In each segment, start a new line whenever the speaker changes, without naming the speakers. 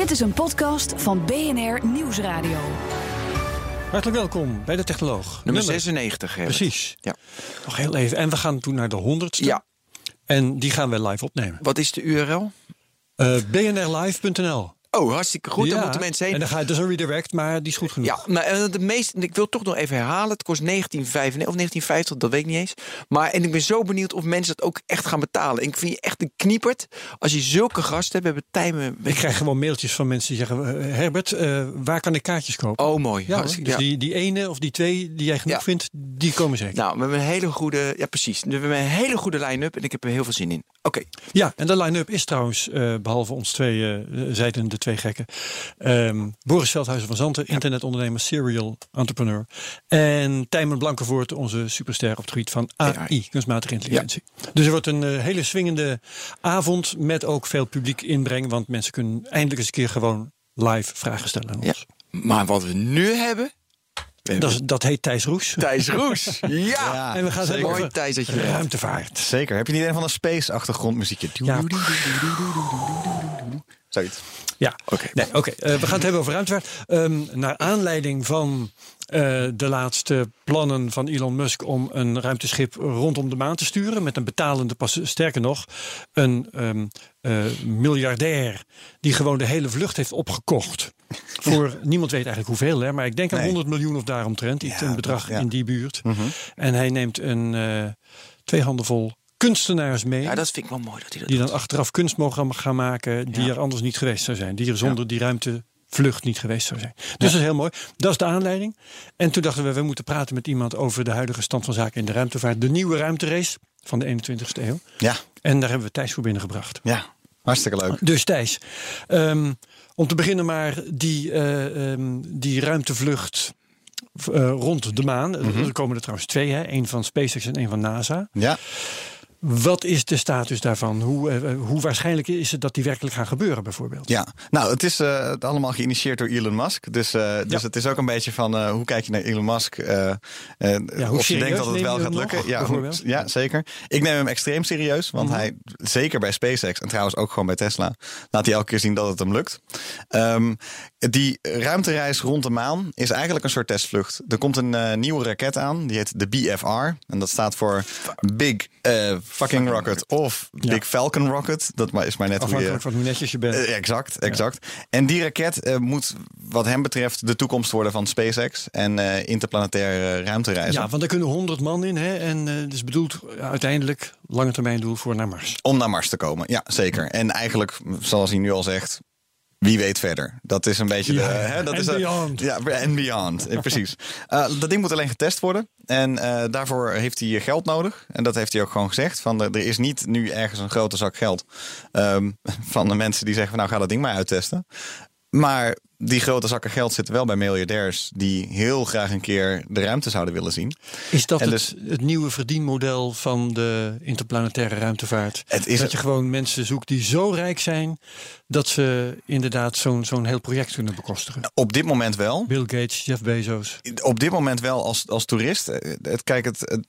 Dit is een podcast van BNR Nieuwsradio.
Hartelijk welkom bij de Technoloog.
Nummer 96, Herbert.
Precies.
Ja.
Nog heel even. En we gaan toen naar de honderdste.
Ja.
En die gaan we live opnemen.
Wat is de URL?
Eh bnrlive.nl.
Oh, hartstikke goed.
Ja.
Dan moeten mensen heen.
En dan ga je dus een redirect, maar die is goed genoeg.
Ja, maar eh, de meeste, ik wil toch nog even herhalen. Het kost 1995 of 1950, dat weet ik niet eens. Maar en ik ben zo benieuwd of mensen dat ook echt gaan betalen. Ik vind je echt een kniepert als je zulke gasten hebt. We hebben tijmen.
Ik krijg gewoon mailtjes van mensen die zeggen: eh, Herbert, eh, waar kan ik kaartjes kopen?
Oh, mooi.
ja, dus
ja.
die, die ene of die twee die jij genoeg
Ja.
vindt, die komen zeker.
Nou, we hebben een hele goede. Ja, precies. We hebben een hele goede line-up en ik heb er heel veel zin in. Oké.
Ja, en de line-up is trouwens, eh, behalve ons twee, eh zijden de twee gekken, ehm, Boris Veldhuizen van Zanten, internetondernemer, serial entrepreneur. En Tijmen Blankenvoort, onze superster op het gebied van AI,
AI.
kunstmatige intelligentie. Dus er wordt een eh, hele swingende avond met ook veel publiek inbreng, want mensen kunnen eindelijk eens een keer gewoon live vragen stellen aan
Ja.
ons.
Maar wat we nu hebben.
Dat, heet Thijs Roes.
Thijs Roes. Ja.
en we gaan het hebben
Mooi
over
Thijs dat je er
ruimtevaart.
Zeker. Heb je niet een van een space-achtergrondmuziekje?
Ja.
Zoiets.
Ja,
Oké.
Nee, oké. Eh, we gaan het hebben over ruimtevaart. Ehm, naar aanleiding van eh, de laatste plannen van Elon Musk om een ruimteschip rondom de maan te sturen met een betalende pas. Sterker nog, een ehm, eh, miljardair die gewoon de hele vlucht heeft opgekocht. Voor niemand weet eigenlijk hoeveel, hè, maar ik denk aan
Nee.
100 miljoen of daaromtrent. Iets
Ja,
een bedrag
ja.
in die buurt.
Mhm.
En hij neemt een twee handen vol kunstenaars mee.
Ja, dat vind ik wel mooi dat hij dat
Die
doet.
dan achteraf kunst mogen gaan maken die
Ja.
er anders niet geweest zou zijn. Die er zonder die ruimtevlucht niet geweest zou zijn. Dus dat is heel mooi. Dat is de aanleiding. En toen dachten we, we moeten praten met iemand over de huidige stand van zaken in de ruimtevaart. De nieuwe ruimterace van de 21ste eeuw.
Ja,
En daar hebben we Thijs voor binnengebracht.
ja. Hartstikke leuk.
Dus Thijs, ehm, om te beginnen maar die, eh, ehm, die ruimtevlucht eh, rond de maan. Er komen er trouwens twee, hè? één van SpaceX en één van NASA.
Ja.
Wat is de status daarvan? Hoe, eh, hoe waarschijnlijk is het dat die werkelijk gaan gebeuren, bijvoorbeeld?
Ja, nou, het is eh, het allemaal geïnitieerd door Elon Musk. Dus, eh, dus
Ja.
het is ook een beetje van eh, hoe kijk je naar Elon Musk? eh, eh,
hoe
of je denkt dat het wel gaat lukken.
nog,
ja, hoe- ja, zeker. Ik neem hem extreem serieus, want
Mhm.
hij, zeker bij SpaceX en trouwens ook gewoon bij Tesla, laat hij elke keer zien dat het hem lukt. Ehm, die ruimtereis rond de maan is eigenlijk een soort testvlucht. Er komt een eh, nieuwe raket aan, die heet de BFR. En dat staat voor Big eh, Fucking Rocket of
Ja.
Big Falcon Rocket. Dat is maar net je...
Afhankelijk van hoe netjes je bent.
Eh, exact, exact. En die raket eh, moet, wat hem betreft, de toekomst worden van SpaceX en eh, interplanetaire ruimtereizen.
ja, want daar kunnen 100 man in. Hè? En dus bedoeld eh, uiteindelijk lange termijn doel voor naar Mars.
Om naar Mars te komen. Ja, zeker. En eigenlijk, zoals hij nu al zegt. Wie weet verder? Dat is een beetje de. Hè, dat
and
is een-
beyond.
Ja, en beyond. Eh, Precies. Eh, dat ding moet alleen getest worden. En eh, daarvoor heeft hij geld nodig. En dat heeft hij ook gewoon gezegd. Van, er er is niet nu ergens een grote zak geld. ehm, van de mensen die zeggen: van, Nou, ga dat ding maar uittesten. Maar die grote zakken geld zitten wel bij miljardairs. die heel graag een keer de ruimte zouden willen zien.
Is dat
En
het,
dus-
het nieuwe verdienmodel van de interplanetaire ruimtevaart?
Het is
dat je gewoon mensen zoekt die zo rijk zijn dat ze inderdaad zo'n zo'n heel project kunnen bekostigen.
Op dit moment wel.
Bill Gates, Jeff Bezos.
Op dit moment wel als, als toerist. Eh, Het, kijk, het, het-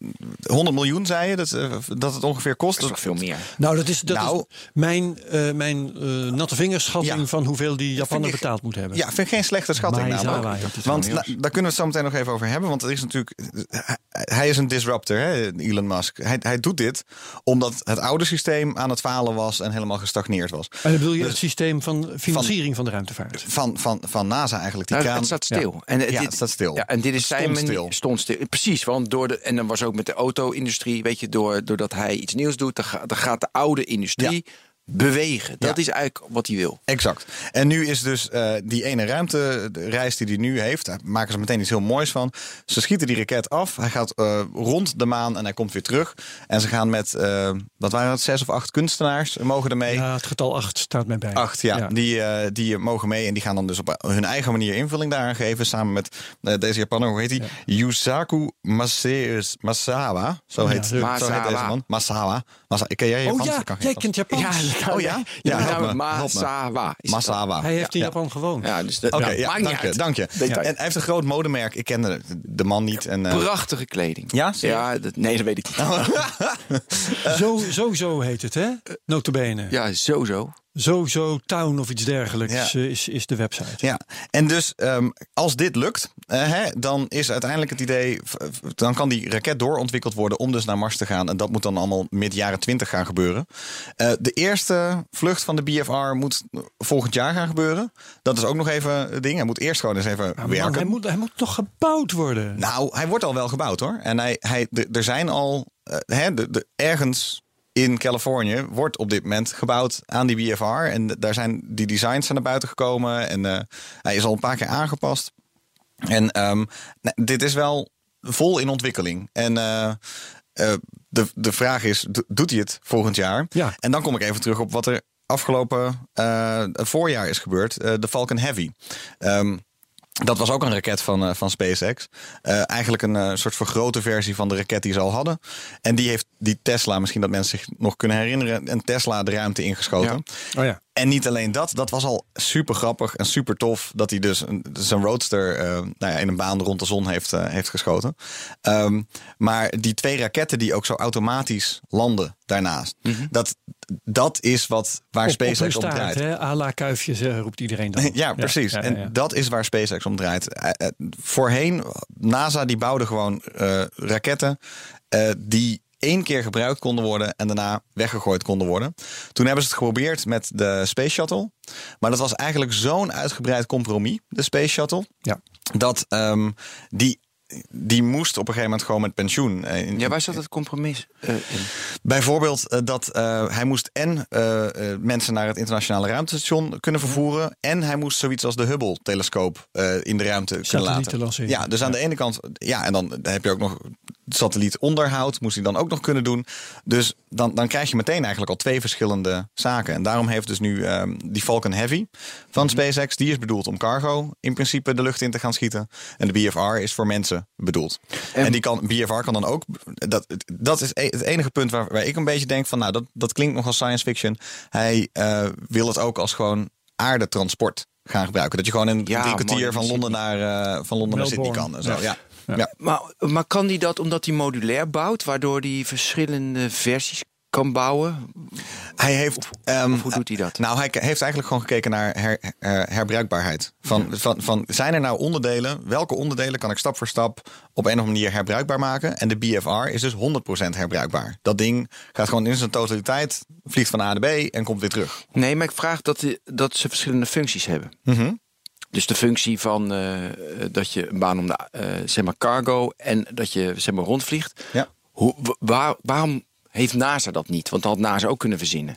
100 miljoen zei je dat, eh, dat het ongeveer kost.
Dat is nog veel meer.
Nou, dat is, dat
Nou-
is mijn, eh, mijn natte vingerschatting
Ja.
van hoeveel die Japaner
ik-
betaald moet hebben.
Ja, vind ik geen slechte schatting namelijk.
het
Want daar kunnen we het zo meteen nog even over hebben. Want er is natuurlijk. Hij is een disruptor, hè, Elon Musk. Hij, hij doet dit omdat het oude systeem aan het falen was en helemaal gestagneerd was.
En dan bedoel je
Dus-
het systeem van financiering van, de ruimtevaart.
Van, van, van NASA eigenlijk. Die
Nou,
kraan.
het staat stil. En, eh,
Ja,
dit,
het staat stil.
Ja, en dit is zijn
stil.
Stond stil. Precies, want door de, en dan was ook met de auto-industrie, weet je, door, doordat hij iets nieuws doet, dan, ga- dan gaat de oude industrie bewegen. Dat
Ja.
is eigenlijk wat hij wil.
Exact. En nu is dus eh, die ene ruimtereis die hij nu heeft, daar maken ze meteen iets heel moois van. Ze schieten die raket af, hij gaat eh, rond de maan en hij komt weer terug. En ze gaan met, eh, wat waren het, zes of acht kunstenaars mogen er mee.
Ja, het getal 8 staat mij bij.
Acht, ja. Die, eh, die mogen mee en die gaan dan dus op hun eigen manier invulling daaraan geven. Samen met deze Japaner, hoe heet hij? Yusaku Maseus- Masawa. Zo heet,
Ja,
zo heet
Masawa.
deze man. Masawa. Masa Ken jij Japans?
Oh ja, jij kent Japans.
Oh ja?
Ja,
Ja,
met
help
name
me, help me.
Masawa. is het
Masawa.
Hij heeft in
Ja.
Japan gewoond.
Ja, dus
Oké, ja, dank je, dank je. En hij heeft een groot modemerk. Ik kende de, de man niet. En, eh,
Prachtige kleding.
Ja,
ja dat, nee, dat weet ik niet.
Zo, zo, zo heet het, hè? Notabene.
Ja, sowieso.
Zo, zo, town of iets dergelijks
Ja.
eh, is, is de website.
Ja, en dus ehm, als dit lukt, eh, hè, dan is uiteindelijk het idee, dan kan die raket doorontwikkeld worden om dus naar Mars te gaan. En dat moet dan allemaal mid jaren 20 gaan gebeuren. Eh, de eerste vlucht van de BFR moet volgend jaar gaan gebeuren. Dat is ook nog even het ding. Hij moet eerst gewoon eens even
Maar man,
werken.
hij, moet, hij moet toch gebouwd worden?
Nou, hij wordt al wel gebouwd hoor. En hij, hij, er zijn al hè, de, de, ergens in Californië wordt op dit moment gebouwd aan die BFR. En daar zijn die designs naar buiten gekomen. En eh, hij is al een paar keer aangepast. En ehm, nou, dit is wel vol in ontwikkeling. En eh, eh, de, de vraag is, do- doet hij het volgend jaar?
Ja.
En dan kom ik even terug op wat er afgelopen voorjaar is gebeurd. de Falcon Heavy. Ehm, dat was ook een raket van, eh, van SpaceX. Eh, eigenlijk een eh, soort vergrote versie van de raket die ze al hadden. En die heeft die Tesla, misschien dat mensen zich nog kunnen herinneren, een Tesla de ruimte ingeschoten.
Oh ja.
En niet alleen dat, dat was al super grappig en super tof dat hij dus een, zijn roadster nou ja, in een baan rond de zon heeft, heeft geschoten. Ehm, maar die twee raketten die ook zo automatisch landen daarnaast, dat, dat is wat waar
Op-
SpaceX om draait.
hè? à la kuifjes, eh, roept iedereen dan.
Ja, precies.
ja, ja,
En dat is waar SpaceX om draait. Eh, eh, voorheen, NASA die bouwde gewoon raketten die één keer gebruikt konden worden en daarna weggegooid konden worden. Toen hebben ze het geprobeerd met de Space Shuttle. Maar dat was eigenlijk zo'n uitgebreid compromis, de Space Shuttle.
Ja.
Dat ehm, die, die moest op een gegeven moment gewoon met pensioen. eh, in-
Ja, waar zat het compromis eh, in?
Bijvoorbeeld eh, dat eh, hij moest en eh, eh, mensen naar het internationale ruimtestation kunnen vervoeren. En hij moest zoiets als de Hubble-telescoop eh, in de ruimte kunnen laten.
lanceren.
Ja, dus aan de ene kant, ja, en dan heb je ook nog satellietonderhoud, moest hij dan ook nog kunnen doen. Dus dan, dan krijg je meteen eigenlijk al twee verschillende zaken. En daarom heeft dus nu ehm, die Falcon Heavy van
Mhm.
SpaceX, die is bedoeld om cargo in principe de lucht in te gaan schieten. En de BFR is voor mensen bedoeld. En,
En-
die kan, BFR kan dan ook, dat, dat is e- het enige punt waar, waar ik een beetje denk van, nou, dat, dat klinkt nog als science fiction. Hij eh, wil het ook als gewoon aardetransport gaan gebruiken. Dat je gewoon in
Ja,
drie kwartier
mooi,
van Londen naar, eh, van Londen naar Sydney kan. En zo. Ja.
Ja.
Ja.
Maar, maar kan die dat omdat hij modulair bouwt, waardoor hij verschillende versies kan bouwen?
Hij heeft. ehm,
Of hoe doet hij dat?
Nou, hij heeft eigenlijk gewoon gekeken naar her, her- herbruikbaarheid. Van, van, van, zijn er nou onderdelen? Welke onderdelen kan ik stap voor stap op een of andere manier herbruikbaar maken? En de BFR is dus 100% herbruikbaar. Dat ding gaat gewoon in zijn totaliteit, vliegt van A naar B en komt weer terug.
Nee, maar ik vraag dat, die- dat ze verschillende functies hebben.
Mhm.
Dus de functie van eh, dat je een baan om de eh, zeg maar cargo en dat je zeg maar rondvliegt.
Ja.
Hoe, wa- waar, waarom heeft NASA dat niet? Want dat had NASA ook kunnen verzinnen.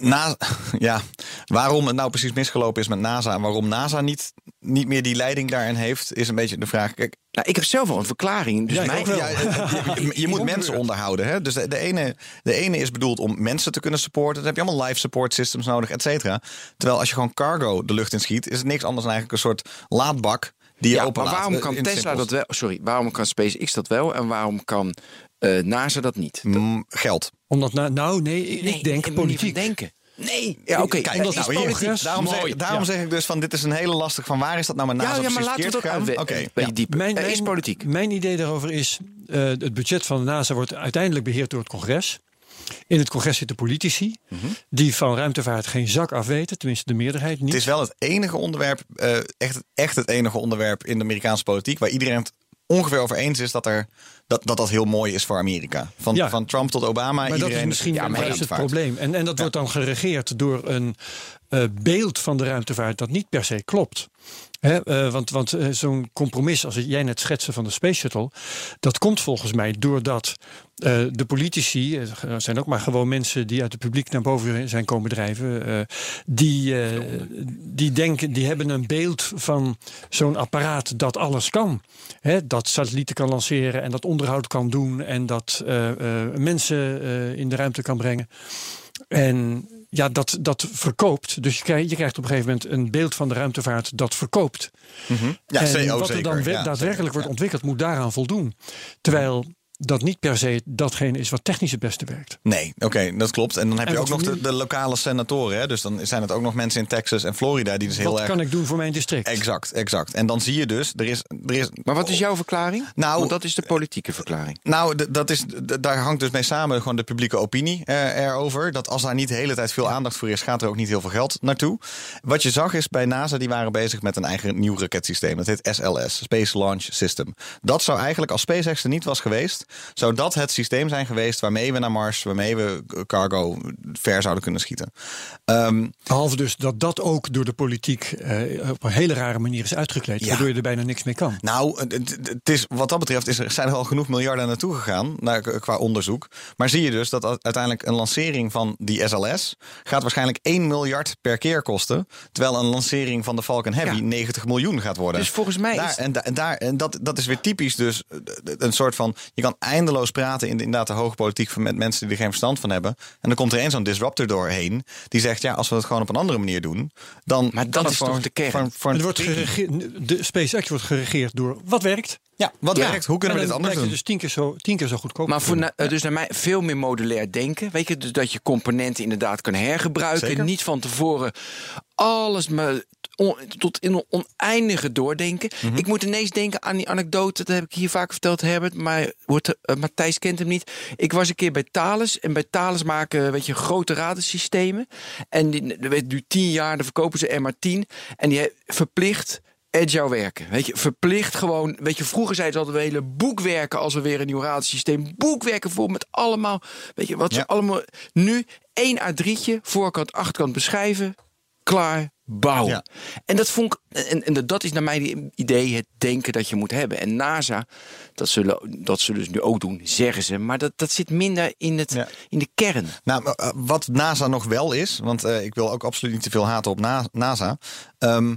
Na, ja, waarom het nou precies misgelopen is met NASA en waarom NASA niet, niet meer die leiding daarin heeft, is een beetje de vraag. Kijk,
Nou, ik heb zelf wel een verklaring. Dus
Ja,
je, moet mensen onderhouden. Hè? Dus de, de, ene, de ene is bedoeld om mensen te kunnen supporten. Dan heb je allemaal life support systems nodig, et cetera. Terwijl als je gewoon cargo de lucht in schiet, is het niks anders dan eigenlijk een soort laadbak die je
ja, maar waarom
Eh,
kan Tesla dat wel? Sorry, waarom kan SpaceX dat wel en waarom kan eh, NASA dat niet?
Mm, geld.
Omdat, na, nou nee, ik
Nee,
denk politiek.
denken. Nee, ja, oké.
Kijk,
dat
nou,
politiek.
daarom, zeg,
Mooi.
daarom
Ja.
zeg ik dus van dit is een hele lastig van waar is dat nou met NASA
Ja, ja, maar laten we dat
gegaan?
aan
Oké.
Mijn,
is
mijn-
politiek.
Mijn idee daarover is, eh, het budget van de NASA wordt uiteindelijk beheerd door het congres. In het congres zitten politici die van ruimtevaart geen zak afweten, tenminste de meerderheid niet.
Het is wel het enige onderwerp, eh, echt, echt het enige onderwerp in de Amerikaanse politiek waar iedereen het ongeveer over eens is dat er, dat, dat, dat heel mooi is voor Amerika. Van,
Ja.
van Trump tot Obama.
maar dat
iedereen
is misschien
ja, maar
juist het probleem. En, en dat wordt dan geregeerd door een eh, beeld van de ruimtevaart dat niet per se klopt. Hè, uh, want want uh, zo'n compromis, als jij net schetste van de Space Shuttle, dat komt volgens mij doordat uh, de politici, er zijn ook maar gewoon mensen die uit het publiek naar boven zijn komen drijven, die, die denken, die hebben een beeld van zo'n apparaat dat alles kan. Dat satellieten kan lanceren en dat onderhoud kan doen en dat mensen in de ruimte kan brengen. En ja, dat, dat verkoopt. Dus je krijgt, je krijgt op een gegeven moment een beeld van de ruimtevaart dat verkoopt.
Mm -hmm. Ja,
en
CO
wat er dan
zeker. Ja,
daadwerkelijk
zeker.
wordt ontwikkeld, moet daaraan voldoen. Terwijl dat niet per se datgene is wat technisch het beste werkt.
Nee, oké, dat klopt. En dan heb
En
je ook
wat
nog de, de lokale senatoren. Hè? Dus dan zijn het ook nog mensen in Texas en Florida die dus heel
wat
erg...
kan ik doen voor mijn district?
Exact, exact. En dan zie je dus, er is... Er is
Maar wat is jouw verklaring?
Nou,
Want dat is de politieke verklaring.
Nou, d- dat is, daar hangt dus mee samen gewoon de publieke opinie eh, erover. Dat als daar niet de hele tijd veel aandacht voor is, gaat er ook niet heel veel geld naartoe. Wat je zag is bij NASA, die waren bezig met een eigen nieuw raketsysteem. Dat heet SLS, Space Launch System. Dat zou eigenlijk, als SpaceX er niet was geweest, zou dat het systeem zijn geweest waarmee we naar Mars, waarmee we cargo ver zouden kunnen schieten. Ehm,
Behalve dus dat dat ook door de politiek eh, op een hele rare manier is uitgekleed.
Ja.
Waardoor je er bijna niks mee kan.
Nou, het- is, wat dat betreft is er, zijn er al genoeg miljarden naartoe gegaan naar, qua onderzoek. Maar zie je dus dat uiteindelijk een lancering van die SLS gaat waarschijnlijk 1 miljard per keer kosten. Terwijl een lancering van de Falcon Heavy
Ja.
90 miljoen gaat worden.
Dus volgens mij
daar,
is-
en, da- en, daar, en dat, dat is weer typisch dus eh, een soort van... Je kan eindeloos praten in de, inderdaad de hoge politiek van met mensen die er geen verstand van hebben. En dan komt er één zo'n disruptor doorheen. Die zegt, ja, als we het gewoon op een andere manier doen... Dan
Maar dat
het
is
voor-
toch de kern?
voor- voor een
Het wordt de SpaceX wordt geregeerd door wat werkt.
Ja, wat
Ja.
werkt? Hoe kunnen we dit anders doen?
het dus tien keer zo, tien keer zo goedkoop.
Maar voor na- eh, dus naar mij veel meer modulair denken. Weet je, dus dat je componenten inderdaad kan hergebruiken.
Zeker.
Niet van tevoren alles maar on- tot in een oneindige doordenken.
Mhm.
Ik moet ineens denken aan die anekdote. Dat heb ik hier vaak verteld, Herbert. Maar wordt, eh, Matthijs kent hem niet. Ik was een keer bij Thales. En bij Thales maken weet je, grote radarsystemen. En die, dat weet nu tien jaar, dan verkopen ze er maar tien. En die verplicht agile werken. Weet je, verplicht gewoon. Weet je, vroeger zeiden ze altijd we hele boekwerken als we weer een nieuw raadsysteem. Boekwerken voor met allemaal. Weet je, wat ze
Ja.
allemaal. Nu één A3'tje, voorkant, achterkant beschrijven. Klaar, bouwen.
Ja.
En dat vond ik. En, en dat is naar mijn idee het denken dat je moet hebben. En NASA, dat zullen, dat zullen ze nu ook doen, zeggen ze. Maar dat, dat zit minder in, het,
Ja.
in de kern.
Nou, eh, wat NASA nog wel is, want eh, ik wil ook absoluut niet te veel haten op Na- NASA. Ehm,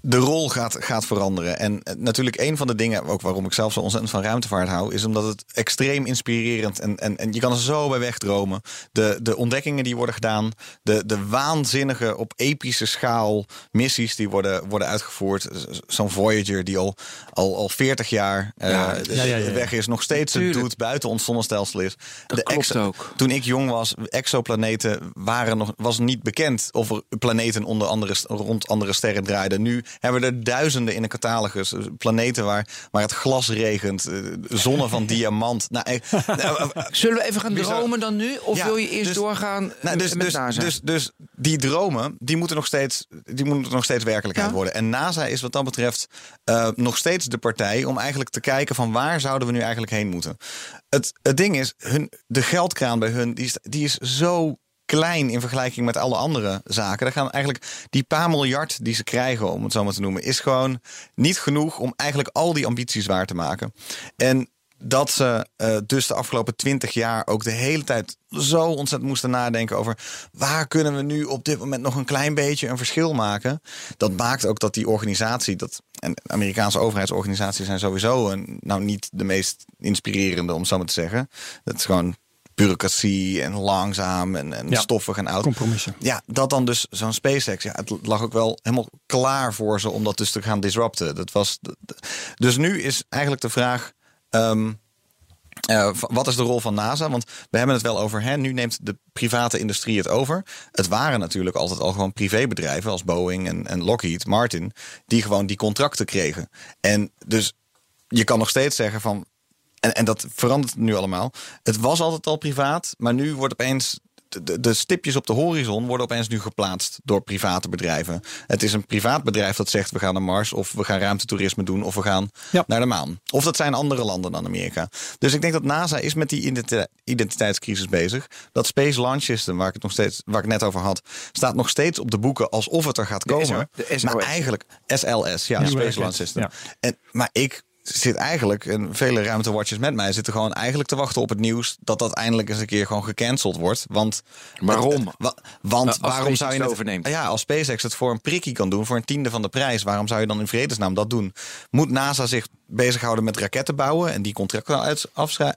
de rol gaat, gaat veranderen. En eh, natuurlijk een van de dingen, ook waarom ik zelf zo ontzettend van ruimtevaart hou, is omdat het extreem inspirerend en, en, en je kan er zo bij wegdromen. De, de ontdekkingen die worden gedaan, de, de waanzinnige op epische schaal missies die worden, worden uitgevoerd. Zo'n Voyager die al, al, al 40 jaar eh,
Ja,
ja, ja, ja.
weg is, nog steeds het doet buiten ons zonnestelsel is.
Dat klopt
exo-
ook.
Toen ik jong was, exoplaneten waren nog, was niet bekend of er planeten onder andere, rond andere sterren draaiden. Nu hebben we er duizenden in de catalogus. eh, Planeten waar, waar het glas regent, eh, zonnen van diamant. Nou, eh,
Zullen we even gaan
Bizar.
dromen dan nu? Of
Ja,
wil je eerst
dus-
doorgaan
nou, dus,
met
dus,
NASA?
dus, dus die dromen, die moeten nog steeds, die moeten nog steeds werkelijkheid
Ja.
worden. En NASA is wat dat betreft eh, nog steeds de partij om eigenlijk te kijken van waar zouden we nu eigenlijk heen moeten. Het, het ding is, hun, de geldkraan bij hun, die is, die is zo klein in vergelijking met alle andere zaken. Daar gaan eigenlijk die paar miljard die ze krijgen, om het zo maar te noemen, is gewoon niet genoeg om eigenlijk al die ambities waar te maken. En dat ze eh, dus de afgelopen twintig jaar ook de hele tijd zo ontzettend moesten nadenken over waar kunnen we nu op dit moment nog een klein beetje een verschil maken. Dat maakt ook dat die organisatie, dat, en Amerikaanse overheidsorganisaties zijn sowieso een, nou niet de meest inspirerende, om zo maar te zeggen. Dat is gewoon bureaucratie en langzaam en, en
Ja.
stoffig en oud.
Compromissen.
Ja, dat dan dus zo'n SpaceX. Ja, het lag ook wel helemaal klaar voor ze om dat dus te gaan disrupten. Dat was, dus nu is eigenlijk de vraag. ehm, eh, wat is de rol van NASA? Want we hebben het wel over, hè, nu neemt de private industrie het over. Het waren natuurlijk altijd al gewoon privébedrijven als Boeing en, en Lockheed Martin, die gewoon die contracten kregen. En dus je kan nog steeds zeggen van, en, en dat verandert nu allemaal. Het was altijd al privaat, maar nu wordt opeens de, de stipjes op de horizon worden opeens nu geplaatst door private bedrijven. Het is een privaat bedrijf dat zegt we gaan naar Mars of we gaan ruimtetoerisme doen of we gaan
Ja.
naar de maan. Of dat zijn andere landen dan Amerika. Dus ik denk dat NASA is met die identi- identiteitscrisis bezig. Dat Space Launch System, waar ik het nog steeds, waar ik net over had, staat nog steeds op de boeken alsof het er gaat komen.
de SOS.
maar eigenlijk SLS, ja,
Nieuwe
Space Launch System.
ja.
En, maar ik zit eigenlijk, en vele ruimtewatchers met mij zitten gewoon eigenlijk te wachten op het nieuws dat dat eindelijk eens een keer gewoon gecanceld wordt. Want
Waarom?
Wa- want
als
waarom
SpaceX
zou je
het overneemt.
Ja, als SpaceX het voor een prikkie kan doen, voor een tiende van de prijs, waarom zou je dan in vredesnaam dat doen? Moet NASA zich bezighouden met raketten bouwen en die contracten uit,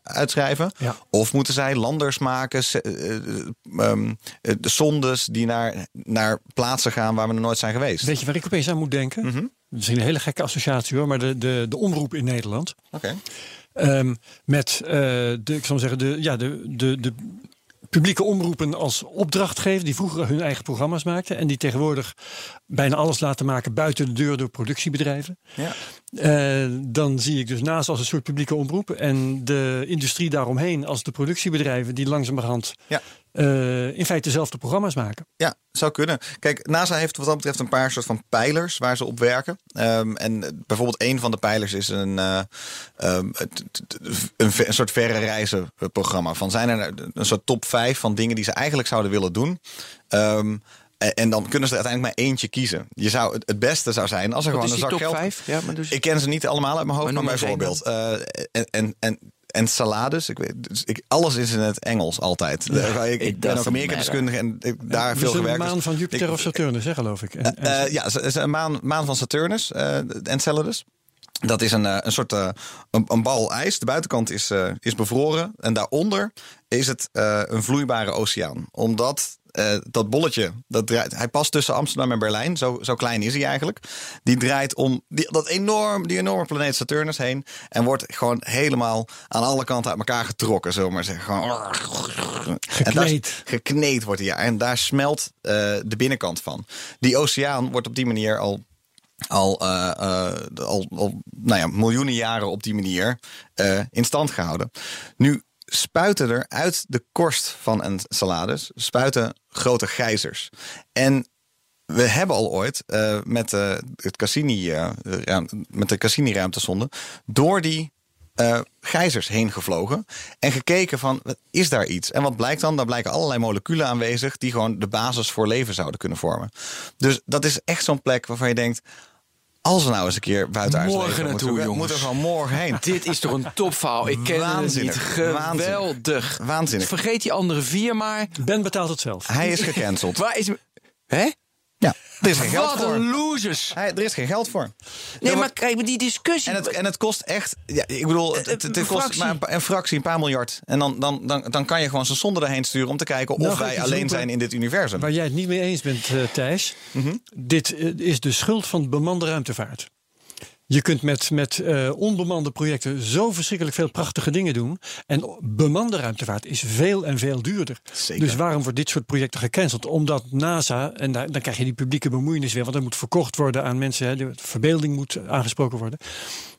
uitschrijven?
Ja.
Of moeten zij landers maken, eh, eh, ehm, eh, de sondes die naar, naar plaatsen gaan waar we nog nooit zijn geweest?
Weet je waar ik opeens aan moet denken?
Mhm.
Misschien een hele gekke associatie hoor, maar de, de, de omroep in Nederland.
Oké.
Ehm, met de, ik maar zeggen, de, ja, de, de, de publieke omroepen als opdrachtgever, die vroeger hun eigen programma's maakten en die tegenwoordig bijna alles laten maken buiten de deur door productiebedrijven.
Ja.
Eh, dan zie ik dus naast als een soort publieke omroep en de industrie daaromheen als de productiebedrijven die langzamerhand
Ja.
Eh, in feite dezelfde programma's maken.
Ja, zou kunnen. Kijk, NASA heeft wat dat betreft een paar soort van pijlers waar ze op werken. Ehm, en bijvoorbeeld een van de pijlers is een, eh, ehm, een, soort verre reizen programma. Van zijn er een soort top 5 van dingen die ze eigenlijk zouden willen doen. Ehm, en- dan kunnen ze er uiteindelijk maar eentje kiezen. Je zou, het- beste zou zijn als er
Wat
gewoon
is
een
die
zak
top
geld...
5? Ja, maar dus...
Ik ken ze niet allemaal uit mijn hoofd,
Maar
bijvoorbeeld. eh, en, en, en, en salades. Ik weet, dus ik, alles is in het Engels altijd. Eh, ik, ik ben ook Amerika-deskundige en ik, daar
Dus
veel
een
gewerkt.
maan
dus
van Jupiter
ik-
of Saturnus, hè, geloof ik. En, en-
eh, ja, het is een maan, maan van Saturnus, eh Enceladus. Dat is een, eh, een soort eh, een, een bal ijs. De buitenkant is, eh, is bevroren. En daaronder is het eh, een vloeibare oceaan. Omdat eh, dat bolletje, dat draait, hij past tussen Amsterdam en Berlijn. Zo, zo klein is hij eigenlijk. Die draait om die, dat enorm, die enorme planeet Saturnus heen. En wordt gewoon helemaal aan alle kanten uit elkaar getrokken, zullen we maar zeggen. Gewoon, daar-
Gekneed.
gekneed wordt hij, ja. En daar smelt eh, de binnenkant van. Die oceaan wordt op die manier al al, eh, al, al nou ja, miljoenen jaren op die manier in stand gehouden. Nu spuiten er uit de korst van een salades spuiten grote gijzers. En we hebben al ooit eh, met, eh, het Cassini, eh, met de Cassini-ruimtesonde door die eh, gijzers heen gevlogen en gekeken van is daar iets? En wat blijkt dan? Daar blijken allerlei moleculen aanwezig die gewoon de basis voor leven zouden kunnen vormen. Dus dat is echt zo'n plek waarvan je denkt, als we nou eens een keer buitenaards
Morgen
leven
naartoe,
moeten, we-
jongens.
moeten we gewoon morgen heen.
Dit is toch een topverhaal. Ik ken het niet.
Waanzinnig.
Geweldig.
Waanzinnig.
Vergeet die andere vier maar.
Ben betaalt het zelf.
Hij is gecanceld.
Waar is... Hè?
Ja, er is geen geld
Wat
voor.
een losers.
Hij, er is geen geld voor.
Nee, maar kijk, maar die discussie...
En het, en het kost echt, ja, ik bedoel, het, het, kost maar een, fractie, een paar miljard. En dan, dan, dan, dan kan je gewoon zijn zonde erheen sturen om te kijken
Nou,
of
ik
wij alleen
roepen.
zijn in dit universum.
Waar jij het niet mee eens bent, eh, Thijs.
Mhm.
Dit eh, is de schuld van bemande ruimtevaart. Je kunt met, met eh, onbemande projecten zo verschrikkelijk veel prachtige dingen doen. En bemande ruimtevaart is veel en veel duurder.
Zeker.
Dus waarom wordt dit soort projecten gecanceld? Omdat NASA, en daar, dan krijg je die publieke bemoeienis weer, want er moet verkocht worden aan mensen, hè, de verbeelding moet aangesproken worden.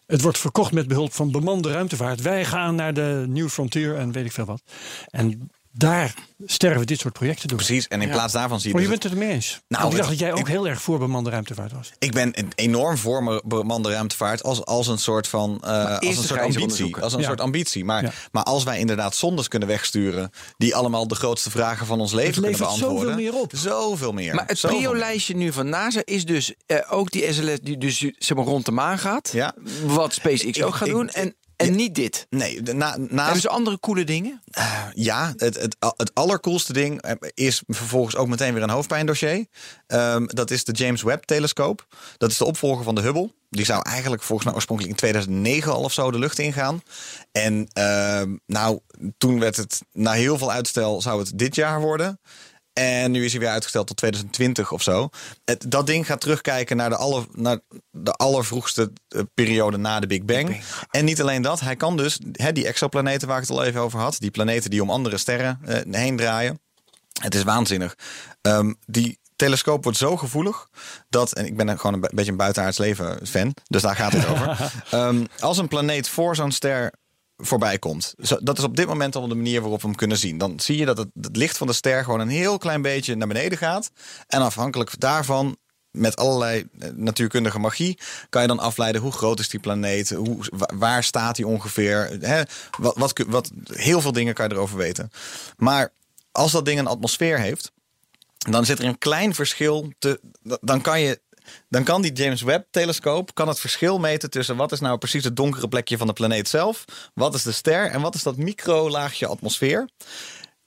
Het wordt verkocht met behulp van bemande ruimtevaart. Wij gaan naar de New Frontier en weet ik veel wat. En daar sterven dit soort projecten door.
Precies, en in plaats daarvan zie je...
Maar je bent het ermee eens.
Nou,
ik dacht dat jij ook
ik-
heel erg voor bemande ruimtevaart was.
Ik ben een enorm voor bemande ruimtevaart als, als een soort van eh, als een soort ambitie. Als een
Ja.
soort ambitie. Maar,
Ja.
maar als wij inderdaad zondes kunnen wegsturen die allemaal de grootste vragen van ons leven kunnen beantwoorden.
zoveel meer op.
Zoveel meer.
Maar het prio-lijstje nu van NASA is dus eh, ook die SLS die dus zeg maar rond de maan gaat.
Ja.
Wat SpaceX
Ik-
ook gaat
ik-
doen. En, en niet dit.
Nee, de, na, naast,
Hebben ze andere coole dingen?
Ja, het, het, het allercoolste ding eh, is vervolgens ook meteen weer een hoofdpijndossier. Ehm, dat is de James Webb-telescoop. Dat is de opvolger van de Hubble. Die zou eigenlijk volgens mij oorspronkelijk in 2009 al of zo de lucht ingaan. En ehm, nou, toen werd het na heel veel uitstel zou het dit jaar worden. En nu is hij weer uitgesteld tot 2020 of zo. Het, dat ding gaat terugkijken naar de, aller, naar de allervroegste eh, periode na de Big Bang. En niet alleen dat, hij kan dus hè, die exoplaneten waar ik het al even over had, die planeten die om andere sterren eh, heen draaien. Het is waanzinnig. Ehm, die telescoop wordt zo gevoelig dat, en ik ben gewoon een be- beetje een buitenaards leven fan, dus daar gaat het over. Ehm, als een planeet voor zo'n ster voorbij komt. Zo, dat is op dit moment al de manier waarop we hem kunnen zien. Dan zie je dat het, het licht van de ster gewoon een heel klein beetje naar beneden gaat. En afhankelijk daarvan met allerlei eh, natuurkundige magie kan je dan afleiden hoe groot is die planeet, hoe, wa- waar staat die ongeveer. Hè? Wat, wat, wat, heel veel dingen kan je erover weten. Maar als dat ding een atmosfeer heeft, dan zit er een klein verschil. Te, dan kan je. Dan kan die James Webb-telescoop kan het verschil meten tussen wat is nou precies het donkere plekje van de planeet zelf, wat is de ster en wat is dat microlaagje atmosfeer.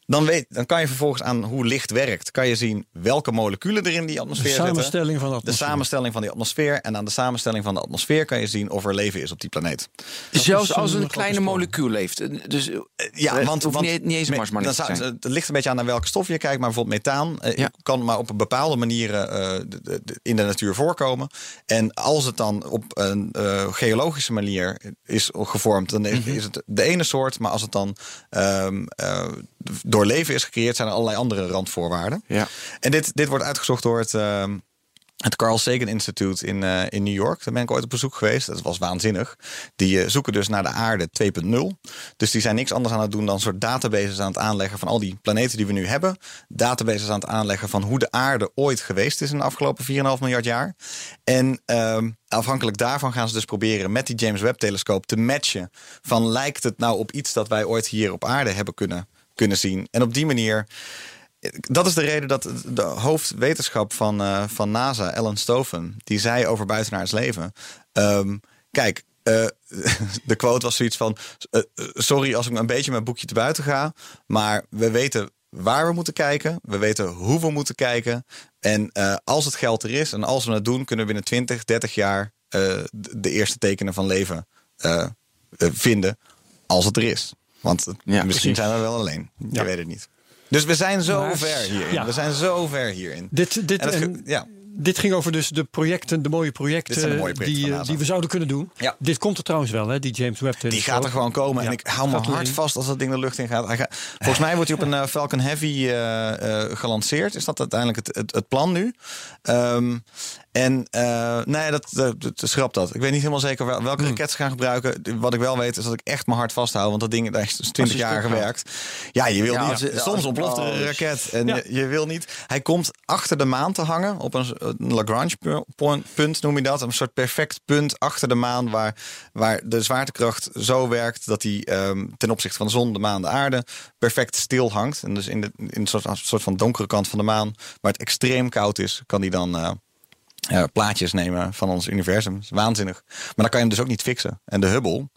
Dan, weet, dan kan je vervolgens aan hoe licht werkt, kan je zien welke moleculen er in die
De
atmosfeer zitten.
samenstelling van de
De
atmosfeer.
samenstelling van die atmosfeer. En aan de samenstelling van de atmosfeer kan je zien of er leven is op die planeet.
Zelfs
is
als
een
kleine molecuul leeft. Eh, Dus eh,
Ja,
het
want,
hoeft
want
niet, niet eens Mars maar
dan zou-
zijn.
Het ligt een beetje aan naar welke stof je kijkt. Maar bijvoorbeeld methaan eh,
Ja.
kan maar op een bepaalde manieren eh, de- de- de- in de natuur voorkomen. En als het dan op een eh, geologische manier is gevormd, dan is,
Mhm.
is het de ene soort. Maar als het dan ehm, eh, door leven is gecreëerd, zijn er allerlei andere randvoorwaarden.
Ja.
En dit, dit wordt uitgezocht door het, ehm, het Carl Sagan Institute in, eh, in New York. Daar ben ik ooit op bezoek geweest. Dat was waanzinnig. Die eh, zoeken dus naar de aarde 2.0. Dus die zijn niks anders aan het doen dan een soort databases aan het aanleggen van al die planeten die we nu hebben. Databases aan het aanleggen van hoe de aarde ooit geweest is in de afgelopen 4,5 miljard jaar. En ehm, afhankelijk daarvan gaan ze dus proberen met die James Webb telescoop te matchen. Van lijkt het nou op iets dat wij ooit hier op aarde hebben kunnen, kunnen zien. En op die manier dat is de reden dat de hoofdwetenschap van, eh, van NASA, Ellen Stoven, die zei over buitenaards leven. ehm, kijk, eh, de quote was zoiets van: eh, Sorry als ik een beetje mijn boekje te buiten ga, maar we weten waar we moeten kijken, we weten hoe we moeten kijken. En als het geld er is en als we het doen, kunnen we binnen 20, 30 jaar de, eerste tekenen van leven vinden, als het er is. Want
Ja,
misschien
precies.
zijn we wel alleen. Je
Ja.
weet het niet. Dus we zijn zo
Maar-
ver hierin.
ja.
We zijn zo ver hierin.
Dit, dit,
En dat ge-
en
ja.
dit ging over dus de projecten, de mooie projecten,
Dit zijn de mooie projecten
die, eh, die we zouden kunnen doen.
Ja.
Dit komt er trouwens wel, hè, die James Webb
Die gaat er gewoon komen.
Ja,
En ik hou me hard vast als dat ding de lucht in gaat. Volgens mij wordt hij op een eh, Falcon Heavy eh, eh, gelanceerd. Is dat uiteindelijk het, het, het plan nu? Ehm, en eh, nee, dat, dat, dat schrap dat. Ik weet niet helemaal zeker wel-
Hmm.
welke raket ze gaan gebruiken. Wat ik wel weet is dat ik echt mijn hart vasthoud. Want dat ding daar is 20
je
jaar gewerkt. Ja, je wil
Ja,
niet. soms ontploft er een
oh,
raket. En
Ja.
je, je wil niet. Hij komt achter de maan te hangen. Op een, een Lagrange punt noem je dat. Een soort perfect punt achter de maan. Waar, waar de zwaartekracht zo werkt dat hij ehm, ten opzichte van de zon, de maan, de aarde perfect stil hangt. En dus in, de, in een soort, een soort van donkere kant van de maan, waar het extreem koud is, kan hij dan eh, eh, plaatjes nemen van ons universum. Dat is waanzinnig. Maar dan kan je hem dus ook niet fixen. En de Hubble,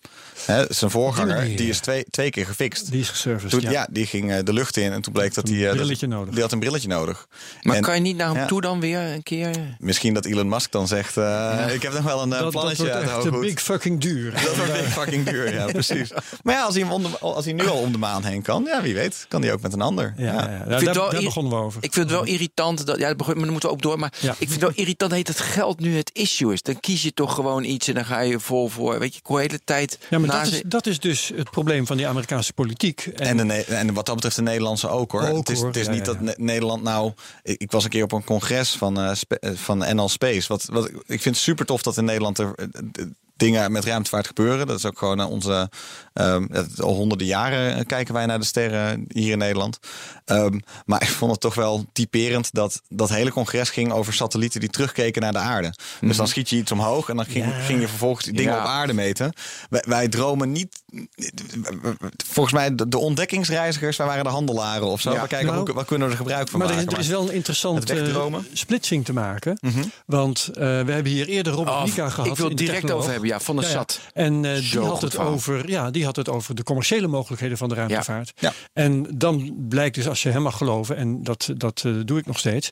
hè, zijn voorganger, die is twee, twee keer gefixt.
Die is geserviced,
Toen,
ja.
ja. die ging eh, de lucht in en toen bleek dat
Een
hij... eh, dat-. Die had een brilletje nodig.
Maar
En
kan je niet naar hem
ja.
toe dan weer een keer?
Misschien dat Elon Musk dan zegt... eh, ik heb nog wel een
dat, dat
plannetje
wordt
uit de
echt big fucking duur.
Dat wordt big fucking duur, ja, precies. Maar ja, als hij, als hij nu al om de maan heen kan, ja, wie weet, kan hij ook met een ander.
Ja, ja.
Ja.
ja,
vind
daar, daar begonnen we over.
Ik vind het wel irritant. Dat, ja, dat begon- maar dan moeten we ook door. Maar
Ja.
ik vind het wel irritant dat het geld nu het issue is. Dan kies je toch gewoon iets en dan ga je vol voor. Weet je, ik hoor de hele tijd.
Ja, maar dat is, dat is dus het probleem van die Amerikaanse politiek.
En, de, Ne- en wat dat betreft de Nederlandse ook hoor.
Ook,
het is,
hoor.
het is
Ja,
niet
ja,
dat
ja.
Nederland nou. Ik, ik was een keer op een congres van, eh, eh, van NL Space. Wat, wat, ik vind het super tof dat in Nederland er eh, dingen met ruimtevaart gebeuren. Dat is ook gewoon onze. Ehm, het- al honderden jaren eh, kijken wij naar de sterren hier in Nederland. Ehm, maar ik vond het toch wel typerend dat dat hele congres ging over satellieten die terugkeken naar de aarde. Dus dan schiet je iets omhoog en dan ging, ging je vervolgens dingen
Ja.
op aarde meten. Wij, wij dromen niet. Volgens mij de, de ontdekkingsreizigers, wij waren de handelaren of zo.
Ja.
we kijken
Nou,
hoe, wat kunnen we er gebruik van
Maar er,
maken.
er is wel een interessante
wegdromen.
splitsing te maken. Want eh, we hebben hier eerder Robert
Oh,
Mika gehad.
ik wil het direct over hebben, ja, van de
Ja, ja.
SAT.
En eh, die, had het over, ja, die had het over de commerciële mogelijkheden van de ruimtevaart.
Ja.
En dan blijkt dus, als je hem mag geloven, en dat, dat eh, doe ik nog steeds,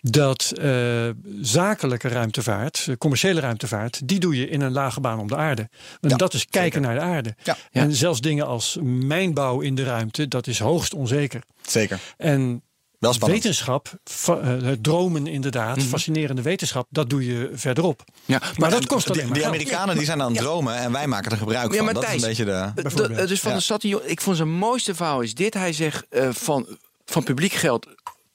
dat eh, zakelijke ruimtevaart, eh, commerciële ruimtevaart, die doe je in een lage baan om de aarde.
Ja,
dat is kijken naar de aarde.
Ja.
En zelfs dingen als mijnbouw in de ruimte, dat is hoogst onzeker.
Zeker.
En
Wel spannend.
wetenschap, fa- eh, dromen inderdaad,
Mhm.
fascinerende wetenschap, dat doe je verderop.
Ja,
Maar dat kost alleen
die,
maar
die. Amerikanen die zijn aan het dromen en wij maken er gebruik
Ja,
van.
maar
Dat is een
Thijs,
beetje de.
Dus van
Ja.
de ik vond zijn mooiste verhaal is dit. Hij zegt eh, van, van publiek geld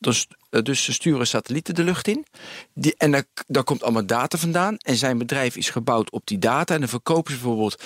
Dus, dus ze sturen satellieten de lucht in. Die, en daar, daar komt allemaal data vandaan. En zijn bedrijf is gebouwd op die data. En dan verkopen ze bijvoorbeeld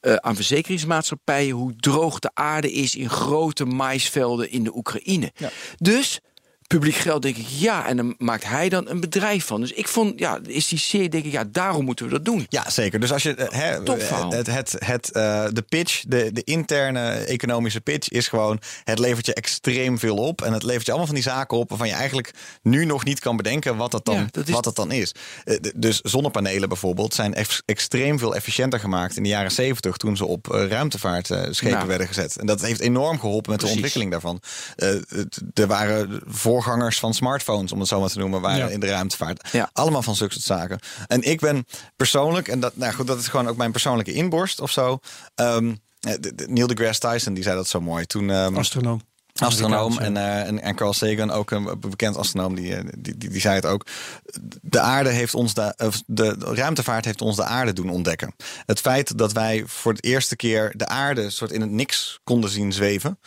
eh, aan verzekeringsmaatschappijen hoe droog de aarde is in grote maisvelden in de Oekraïne. Dus publiek geld, denk ik, ja. En dan maakt hij dan een bedrijf van. Dus ik vond, ja, is die serie, denk ik, ja, daarom moeten we dat doen.
Ja, zeker. Dus als je eh,
Topverhaal.
het, het, het, eh, de pitch, de, de interne economische pitch is gewoon: het levert je extreem veel op. En het levert je allemaal van die zaken op waarvan je eigenlijk nu nog niet kan bedenken wat dat dan,
Ja, dat is-
wat dat dan is. Eh, Dus zonnepanelen bijvoorbeeld zijn ex- extreem veel efficiënter gemaakt in de jaren 70 toen ze op eh, ruimtevaartschepen
Nou.
werden gezet. En dat heeft enorm geholpen met
Precies.
de ontwikkeling daarvan. Eh, er waren voorgangers van smartphones, om het zo maar te noemen, waren
Ja.
in de ruimtevaart.
Ja.
Allemaal van zulke soort zaken. En ik ben persoonlijk, en dat, nou goed, dat is gewoon ook mijn persoonlijke inborst of zo. De- de- Neil deGrasse Tyson die zei dat zo mooi toen. ehm,
Astronoom.
astronoom en, eh, en, en Carl Sagan, ook een bekend astronoom, die, eh, die, die, die zei het ook. De aarde heeft ons de, de ruimtevaart heeft ons de aarde doen ontdekken. Het feit dat wij voor de eerste keer de aarde soort in het niks konden zien zweven,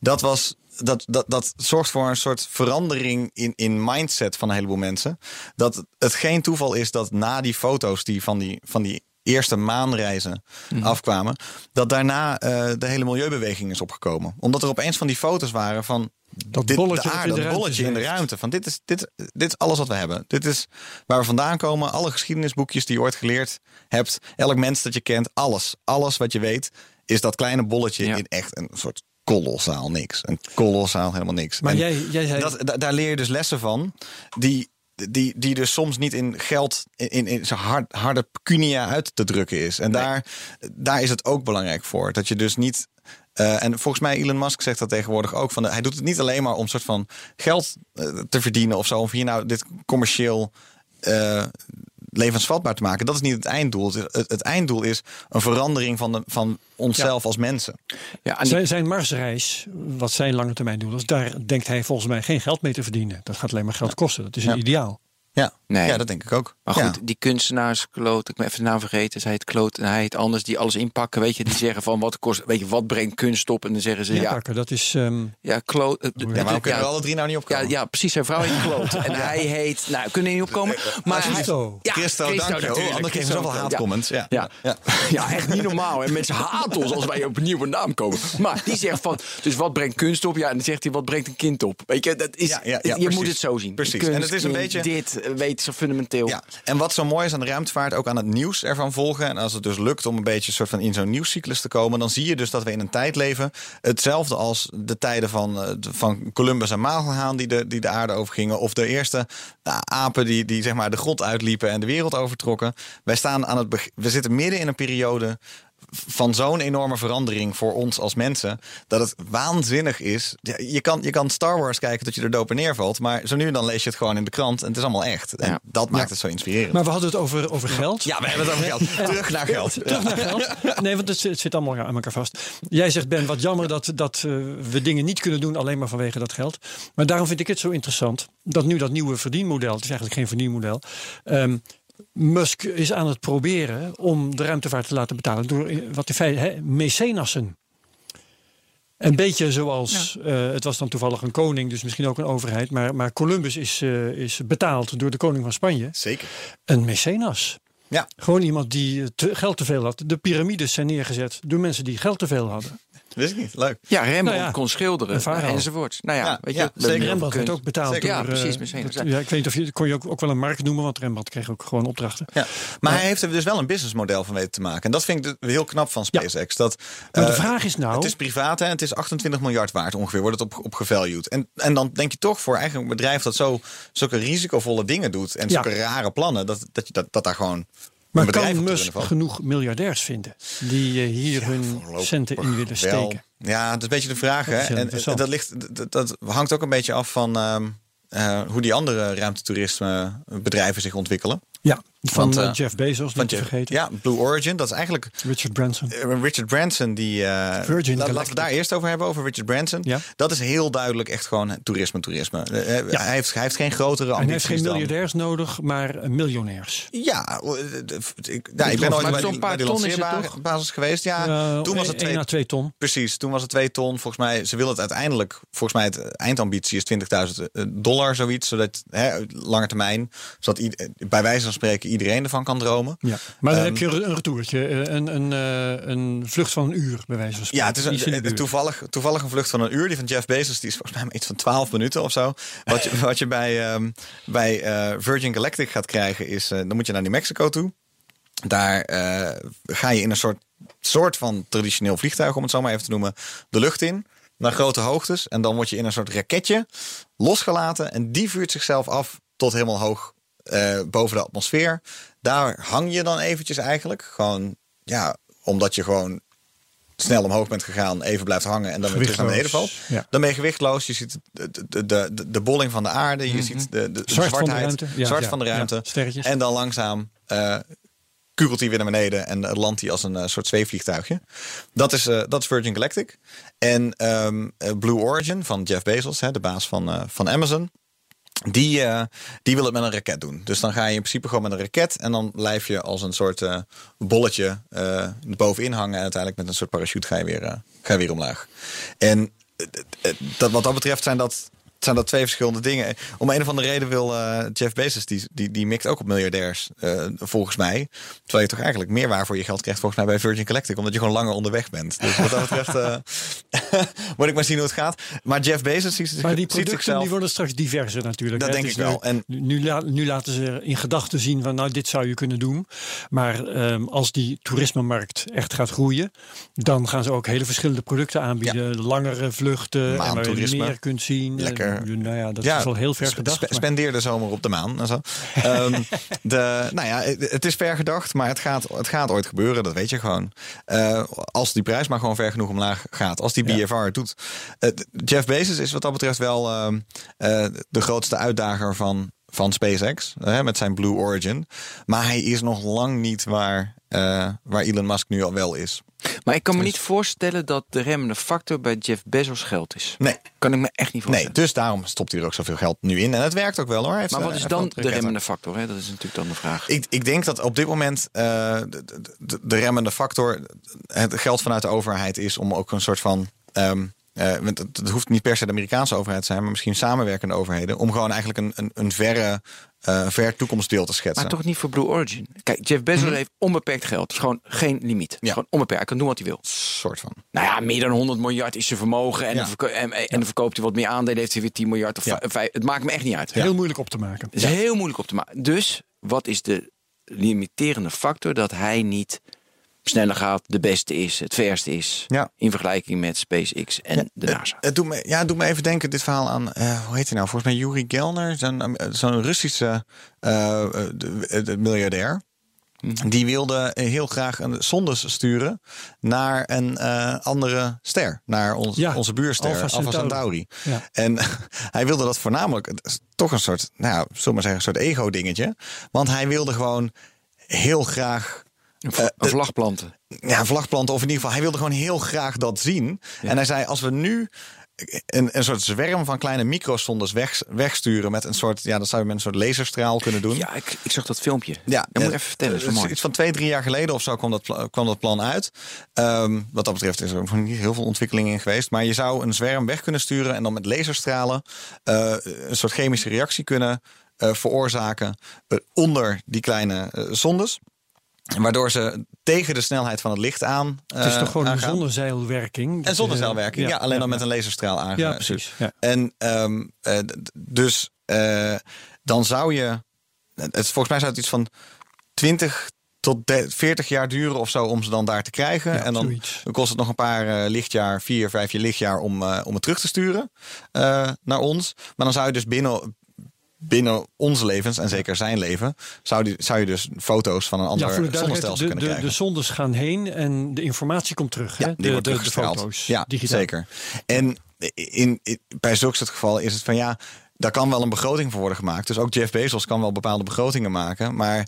dat was. Dat, dat, dat zorgt voor een soort verandering in, in mindset van een heleboel mensen. Dat het geen toeval is dat na die foto's die van die, van die eerste maanreizen afkwamen, dat daarna eh, de hele milieubeweging is opgekomen. Omdat er opeens van die foto's waren van
Dat
dit,
bolletje
de aarde,
in de
dat
ruimte
bolletje in de ruimte. Van dit, is, dit, dit is alles wat we hebben. Dit is waar we vandaan komen. Alle geschiedenisboekjes die je ooit geleerd hebt. Elk mens dat je kent. Alles. Alles wat je weet is dat kleine bolletje
Ja.
in echt een soort kolossaal niks. Een kolossaal helemaal niks.
Maar
En
jij, jij
dat, da- daar leer je dus lessen van. Die, die, die dus soms niet in geld, in, in, zo'n hard, harde pecunia uit te drukken is. En daar, daar is het ook belangrijk voor. Dat je dus niet. eh, en volgens mij, Elon Musk zegt dat tegenwoordig ook. Van, de- hij doet het niet alleen maar om soort van geld eh, te verdienen of zo. Of hier nou dit commercieel eh, levensvatbaar te maken. Dat is niet het einddoel. Het, einddoel is een verandering van, de, van onszelf als mensen.
Ja, en
zijn, zijn Marsreis, wat zijn lange termijn doel is, daar denkt hij volgens mij geen geld mee te verdienen. Dat gaat alleen maar geld kosten. Dat is een
Ja.
ideaal.
Ja,
Nee.
ja, dat denk ik ook.
Maar
Ja.
goed, die kunstenaars, Kloot, ik ben even de naam vergeten. Zij het Kloot en hij het anders, die alles inpakken. Weet je, die zeggen van wat kost, weet je, wat brengt kunst op? En dan zeggen ze ja,
Inpakken, dat is. ehm,
ja, Kloot. eh,
Ja, maar we kunnen
ja,
alle drie nou niet
ja,
opkomen.
ja, precies. Zijn vrouw heet Kloot. En hij heet, nou, kunnen er niet opkomen. Maar
Christo.
ja,
Christo, dank je. Oh, anders kregen zoveel
Christo,
haatcomments. Ja.
Ja.
Ja.
Ja. echt niet normaal. En mensen haten ons als wij op een nieuwe naam komen. Maar die zegt van, dus wat brengt kunst op? Ja, en dan zegt hij, wat brengt een kind op? Weet je, dat is,
Ja, ja, ja,
je
precies.
moet het zo zien.
Precies. En het is een beetje-
Dit, weet zo fundamenteel.
Ja, en wat zo mooi is aan de ruimtevaart, ook aan het nieuws ervan volgen. En als het dus lukt om een beetje soort van in zo'n nieuwscyclus te komen, dan zie je dus dat we in een tijd leven. Hetzelfde als de tijden van, eh, van Columbus en Magelhaan die de, die de aarde overgingen. Of de eerste nou, apen die, die zeg maar de grot uitliepen en de wereld overtrokken. Wij staan aan het we zitten midden in een periode van zo'n enorme verandering voor ons als mensen. Dat het waanzinnig is. Je kan, je kan Star Wars kijken tot je er dopen neervalt. Maar zo nu en dan lees je het gewoon in de krant. En het is allemaal echt. En
Ja.
dat maakt het zo inspirerend.
maar we hadden het over, over geld.
Ja, we hebben het over geld. Terug naar geld.
Terug naar geld. Nee, want het, zit- het zit allemaal aan elkaar vast. Jij zegt, Ben, wat jammer dat, dat eh, we dingen niet kunnen doen alleen maar vanwege dat geld. Maar daarom vind ik het zo interessant dat nu dat nieuwe verdienmodel, het is eigenlijk geen verdienmodel. ehm, Musk is aan het proberen om de ruimtevaart te laten betalen door eh, wat in feite hè, mecenassen. Een beetje zoals, eh, het was dan toevallig een koning, dus misschien ook een overheid. Maar, maar Columbus is, eh, is betaald door de koning van Spanje.
Zeker.
Een mecenas.
Ja.
Gewoon iemand die te, geld te veel had. De piramides zijn neergezet door mensen die geld te veel hadden.
Wist ik niet. Leuk.
Ja, Rembrandt
Nou ja,
kon schilderen enzovoort. Nou ja,
Ja,
weet je,
ja, zeker.
Rembrandt werd ook betaald
Zeker.
door...
Ja, precies,
eh,
mecenas.
dat- ja, ik weet niet of je... kon je ook, ook wel een markt noemen, want Rembrandt kreeg ook gewoon opdrachten.
Ja. Maar hij heeft er dus wel een businessmodel van weten te maken. En dat vind ik heel knap van SpaceX. Dat,
Maar de
eh,
vraag is nou...
Het is privaat en het is 28 miljard waard ongeveer, wordt het op, op gevalued. En, en dan denk je toch voor eigenlijk een bedrijf dat zo, zulke risicovolle dingen doet en
Ja.
zulke rare plannen, dat, dat, dat, dat daar gewoon
maar kan Musk
valt.
genoeg miljardairs vinden die eh, hier hun centen in willen
wel.
steken?
Ja, dat is een beetje de vraag.
Dat
Hè? En
interessant.
dat, ligt, dat, dat hangt ook een beetje af van ehm, eh, hoe die andere ruimtetoerisme bedrijven zich ontwikkelen.
Ja, van
Want,
eh,
eh,
Jeff Bezos,
Van
niet
Jeff-
vergeten.
Ja, Blue Origin. Dat is eigenlijk
Richard Branson.
Eh, Richard Branson, die. eh,
Virgin
laat- laten we daar eerst over hebben, over Richard Branson.
Ja.
Dat is heel duidelijk echt gewoon toerisme, toerisme. Hij, heeft, hij heeft geen grotere
En hij heeft
ambities
geen
dan-
miljardairs nodig, maar miljonairs.
Ja, ik, nou, ik ben ooit bij die,
paar
bij die lanceerbasis geweest. Ja, toen was het
1
twee,
à 2 ton.
precies. Toen was het twee ton. Volgens mij, ze willen het uiteindelijk. Volgens mij, het eindambitie is 20.000 dollar, zoiets. Zodat hè, lange termijn, zodat bij wijze van spreken iedereen ervan kan dromen.
Ja. Maar dan
Ehm,
heb je een retourtje, eh, een, een, eh, een vlucht van een uur, bij wijze van spreken.
Ja, het is een, toevallig, toevallig een vlucht van een uur. Die van Jeff Bezos, die is volgens mij maar iets van 12 minuten of zo. Wat je, wat je bij, ehm, bij eh, Virgin Galactic gaat krijgen is, dan moet je naar New Mexico toe. Daar ga je in een soort, soort van traditioneel vliegtuig, om het zo maar even te noemen, de lucht in. Naar grote hoogtes. En dan word je in een soort raketje losgelaten. En die vuurt zichzelf af tot helemaal hoog eh, boven de atmosfeer. Daar hang je dan eventjes eigenlijk. Gewoon, ja, omdat je gewoon snel omhoog bent gegaan, even blijft hangen en dan weer terug naar beneden valt.
Ja.
Dan ben je gewichtloos. Je ziet de, de, de, de, de bolling van de aarde. Je ziet de, de, de
Zwart van de
zwartheid,
ruimte. Ja,
zwart
ja,
van de ruimte.
sterretjes.
En dan langzaam eh kugelt hij weer naar beneden en eh, landt hij als een soort zweefvliegtuigje. Dat is, dat is Virgin Galactic. En ehm, eh, Blue Origin van Jeff Bezos, hè, de baas van, van Amazon. Die, eh, die wil het met een raket doen. Dus dan ga je in principe gewoon met een raket. En dan blijf je als een soort eh, bolletje eh bovenin hangen. En uiteindelijk met een soort parachute ga je weer, ga je weer omlaag. En dat, wat dat betreft zijn dat, zijn dat twee verschillende dingen. Om een of andere reden wil eh, Jeff Bezos, die, die, die mikt ook op miljardairs, eh, volgens mij. Terwijl je toch eigenlijk meer waar voor je geld krijgt, volgens mij bij Virgin Galactic. Omdat je gewoon langer onderweg bent. Dus wat dat betreft eh, moet ik maar zien hoe het gaat. Maar Jeff Bezos ziet,
Maar die producten
zichzelf...
die worden straks diverser natuurlijk.
Dat
hè.
denk
Het
ik wel. En-
Nu, nu, la- nu laten ze in gedachten zien van nou dit zou je kunnen doen. Maar ehm, als die toerismemarkt echt gaat groeien, dan gaan ze ook hele verschillende producten aanbieden. Langere vluchten en waar je meer kunt zien.
Lekker.
En, nou ja, dat is al heel ver
sp-
gedacht. maar-
Spendeer de zomer op de maan en zo. Ehm, de, nou ja, het is ver gedacht, maar het gaat, het gaat ooit gebeuren. Dat weet je gewoon. Eh, als die prijs maar gewoon ver genoeg omlaag gaat. Als die. BFR het doet. Jeff Bezos is wat dat betreft wel ehm, eh, de grootste uitdager van, van SpaceX. eh, met zijn Blue Origin. Maar hij is nog lang niet waar, eh, waar Elon Musk nu al wel is.
Maar ik kan me niet voorstellen dat de remmende factor bij Jeff Bezos geld is.
Nee.
Kan ik me echt niet
Nee,
voorstellen.
dus daarom stopt hij er ook zoveel geld nu in. En het werkt ook wel hoor. Heeft,
maar wat
eh,
is dan de remmende factor? Hè? Dat is natuurlijk dan de vraag.
Ik, ik denk dat op dit moment eh, de, de, de remmende factor het geld vanuit de overheid is om ook een soort van. ehm, eh, want het, het hoeft niet per se de Amerikaanse overheid te zijn, maar misschien samenwerkende overheden. Om gewoon eigenlijk een, een, een verre, eh, ver toekomstdeel te schetsen.
Maar toch niet voor Blue Origin. Kijk, Jeff Bezos heeft onbeperkt geld. Dus gewoon geen limiet.
Ja.
Gewoon onbeperkt. Hij kan doen wat hij wil.
soort van.
Nou ja, meer dan 100 miljard is zijn vermogen. En,
Ja.
dan, verko- en, en dan verkoopt hij wat meer aandelen. Heeft hij weer 10 miljard of
Ja.
Het maakt me echt niet uit.
Heel moeilijk op te maken.
Het is heel moeilijk op te maken. Dus wat is de limiterende factor dat hij niet sneller gaat, de beste is, het verste is.
Ja.
In vergelijking met SpaceX en de NASA.
Het doet me, ja, het doet me even denken, dit verhaal aan, eh, hoe heet hij nou? Volgens mij Yuri Gelner, zo'n eh, zo'n Russische eh, eh, de- de miljardair.
Mhm.
Die wilde heel graag een sondes sturen naar een eh, andere ster. Naar ons,
Ja,
onze buurster,
Alpha
Alpha Centauri.
Centauri. Ja.
En hij wilde dat voornamelijk, toch een soort, nou ja, zullen we maar zeggen, een soort ego-dingetje. Want hij wilde gewoon heel graag
Een, vla-
Eh,
een vlag planten.
ja, vlagplanten. Of in ieder geval, hij wilde gewoon heel graag dat zien. En hij zei, als we nu een, een soort zwerm van kleine microsondes weg, wegsturen met een soort, ja, dat zou je met een soort laserstraal kunnen doen.
Ja, ik, ik zag dat filmpje.
Ja,
dat moet
eh,
ik even vertellen. Mooi.
Iets van twee, drie jaar geleden of zo kwam dat, kwam dat plan uit. Ehm, wat dat betreft is er nog niet heel veel ontwikkeling in geweest. Maar je zou een zwerm weg kunnen sturen en dan met laserstralen eh, een soort chemische reactie kunnen veroorzaken onder die kleine zondes. Waardoor ze tegen de snelheid van het licht aan.
Het is
eh,
toch gewoon een
aangaan.
zonnezeilwerking?
En zonnezeilwerking, ja, alleen dan met een laserstraal aange-
Ja, precies, ja.
En ehm, eh, dus eh, dan zou je. Het, volgens mij zou het iets van 20 tot de- 40 jaar duren of zo om ze dan daar te krijgen. En dan,
zoiets.
kost het nog een paar eh, lichtjaar, vier, vijf jaar lichtjaar om, eh, om het terug te sturen eh, naar ons. Maar dan zou je dus binnen. Binnen onze levens, en zeker zijn leven, zou, die, zou je dus foto's van een ander
Ja, voor de duidelijkheid,
zonnestelsel
de,
kunnen
de,
krijgen.
de zondes gaan heen en de informatie komt terug.
Ja,
hè?
die
de,
wordt
de, foto's.
Ja,
digitaal.
zeker. En in, in, bij zulke soort gevallen is het van ja, daar kan wel een begroting voor worden gemaakt. Dus ook Jeff Bezos kan wel bepaalde begrotingen maken. Maar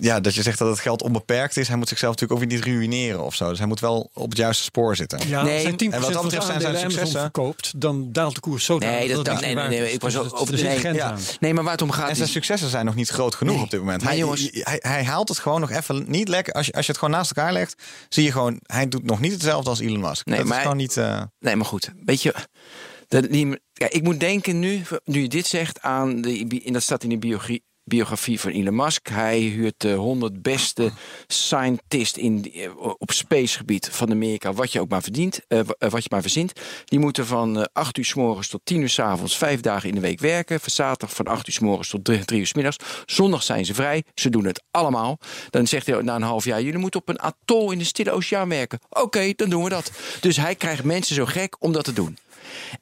ja, dat je zegt dat het geld onbeperkt is. Hij moet zichzelf natuurlijk ook weer niet ruïneren of zo. Dus hij moet wel op het juiste spoor zitten.
Ja,
Nee,
als hij 10%
en wat dat betreft
zijn
zijn successen-
verkoopt, dan daalt de koers zo
Nee, dat- dat-
niet
nee, nee, nee, ik was
Dus
ook
het-
op-
er zit een
nee,
ja.
Nee, maar waar het om gaat
En zijn
is...
successen zijn nog niet groot genoeg
Nee.
op dit moment.
Maar
Hij,
jongens-
hij, hij haalt het gewoon nog even niet lekker. Als je, als je het gewoon naast elkaar legt, zie je gewoon... hij doet nog niet hetzelfde als Elon Musk.
Nee,
dat
maar-
is gewoon niet... eh,
Nee, maar goed. Weet je, dat, die, ja, ik moet denken nu, nu je dit zegt, aan de, en dat staat in de biogra- biografie van Elon Musk. Hij huurt de 100 beste scientist in, eh, op spacegebied van Amerika, wat je ook maar verdient, eh, wa- eh, wat je maar verzint. Die moeten van eh, 8 uur s morgens tot 10 uur s avonds, vijf dagen in de week werken. Van zaterdag van 8 uur s morgens tot 3, uur s middags. Zondag zijn ze vrij. Ze doen het allemaal. Dan zegt hij na een half jaar: jullie moeten op een atol in de Stille Oceaan werken. Oké, dan doen we dat. Dus hij krijgt mensen zo gek om dat te doen.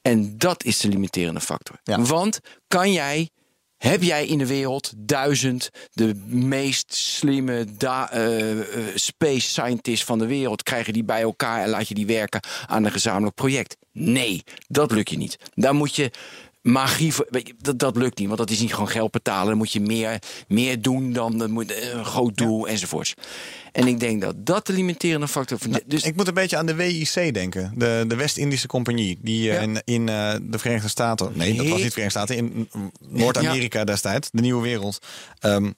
En dat is de limiterende factor.
Ja.
Want kan jij, heb jij in de wereld duizend de meest slimme eh, eh, space scientists van de wereld, krijgen die bij elkaar en laat je die werken aan een gezamenlijk project? Nee, dat lukt je niet. Daar moet je magie Dat, dat lukt niet, want dat is niet gewoon geld betalen. Dan moet je meer, meer doen dan eh, een groot doel enzovoorts. En ik denk dat dat de limiterende factor van. Dus
Ik moet een beetje aan de WIC denken. De, de West-Indische Compagnie. Die eh,
Ja.
in, in eh, de Verenigde Staten. Nee, dat was niet de Verenigde Staten. In Noord-Amerika destijds. De nieuwe wereld. ehm,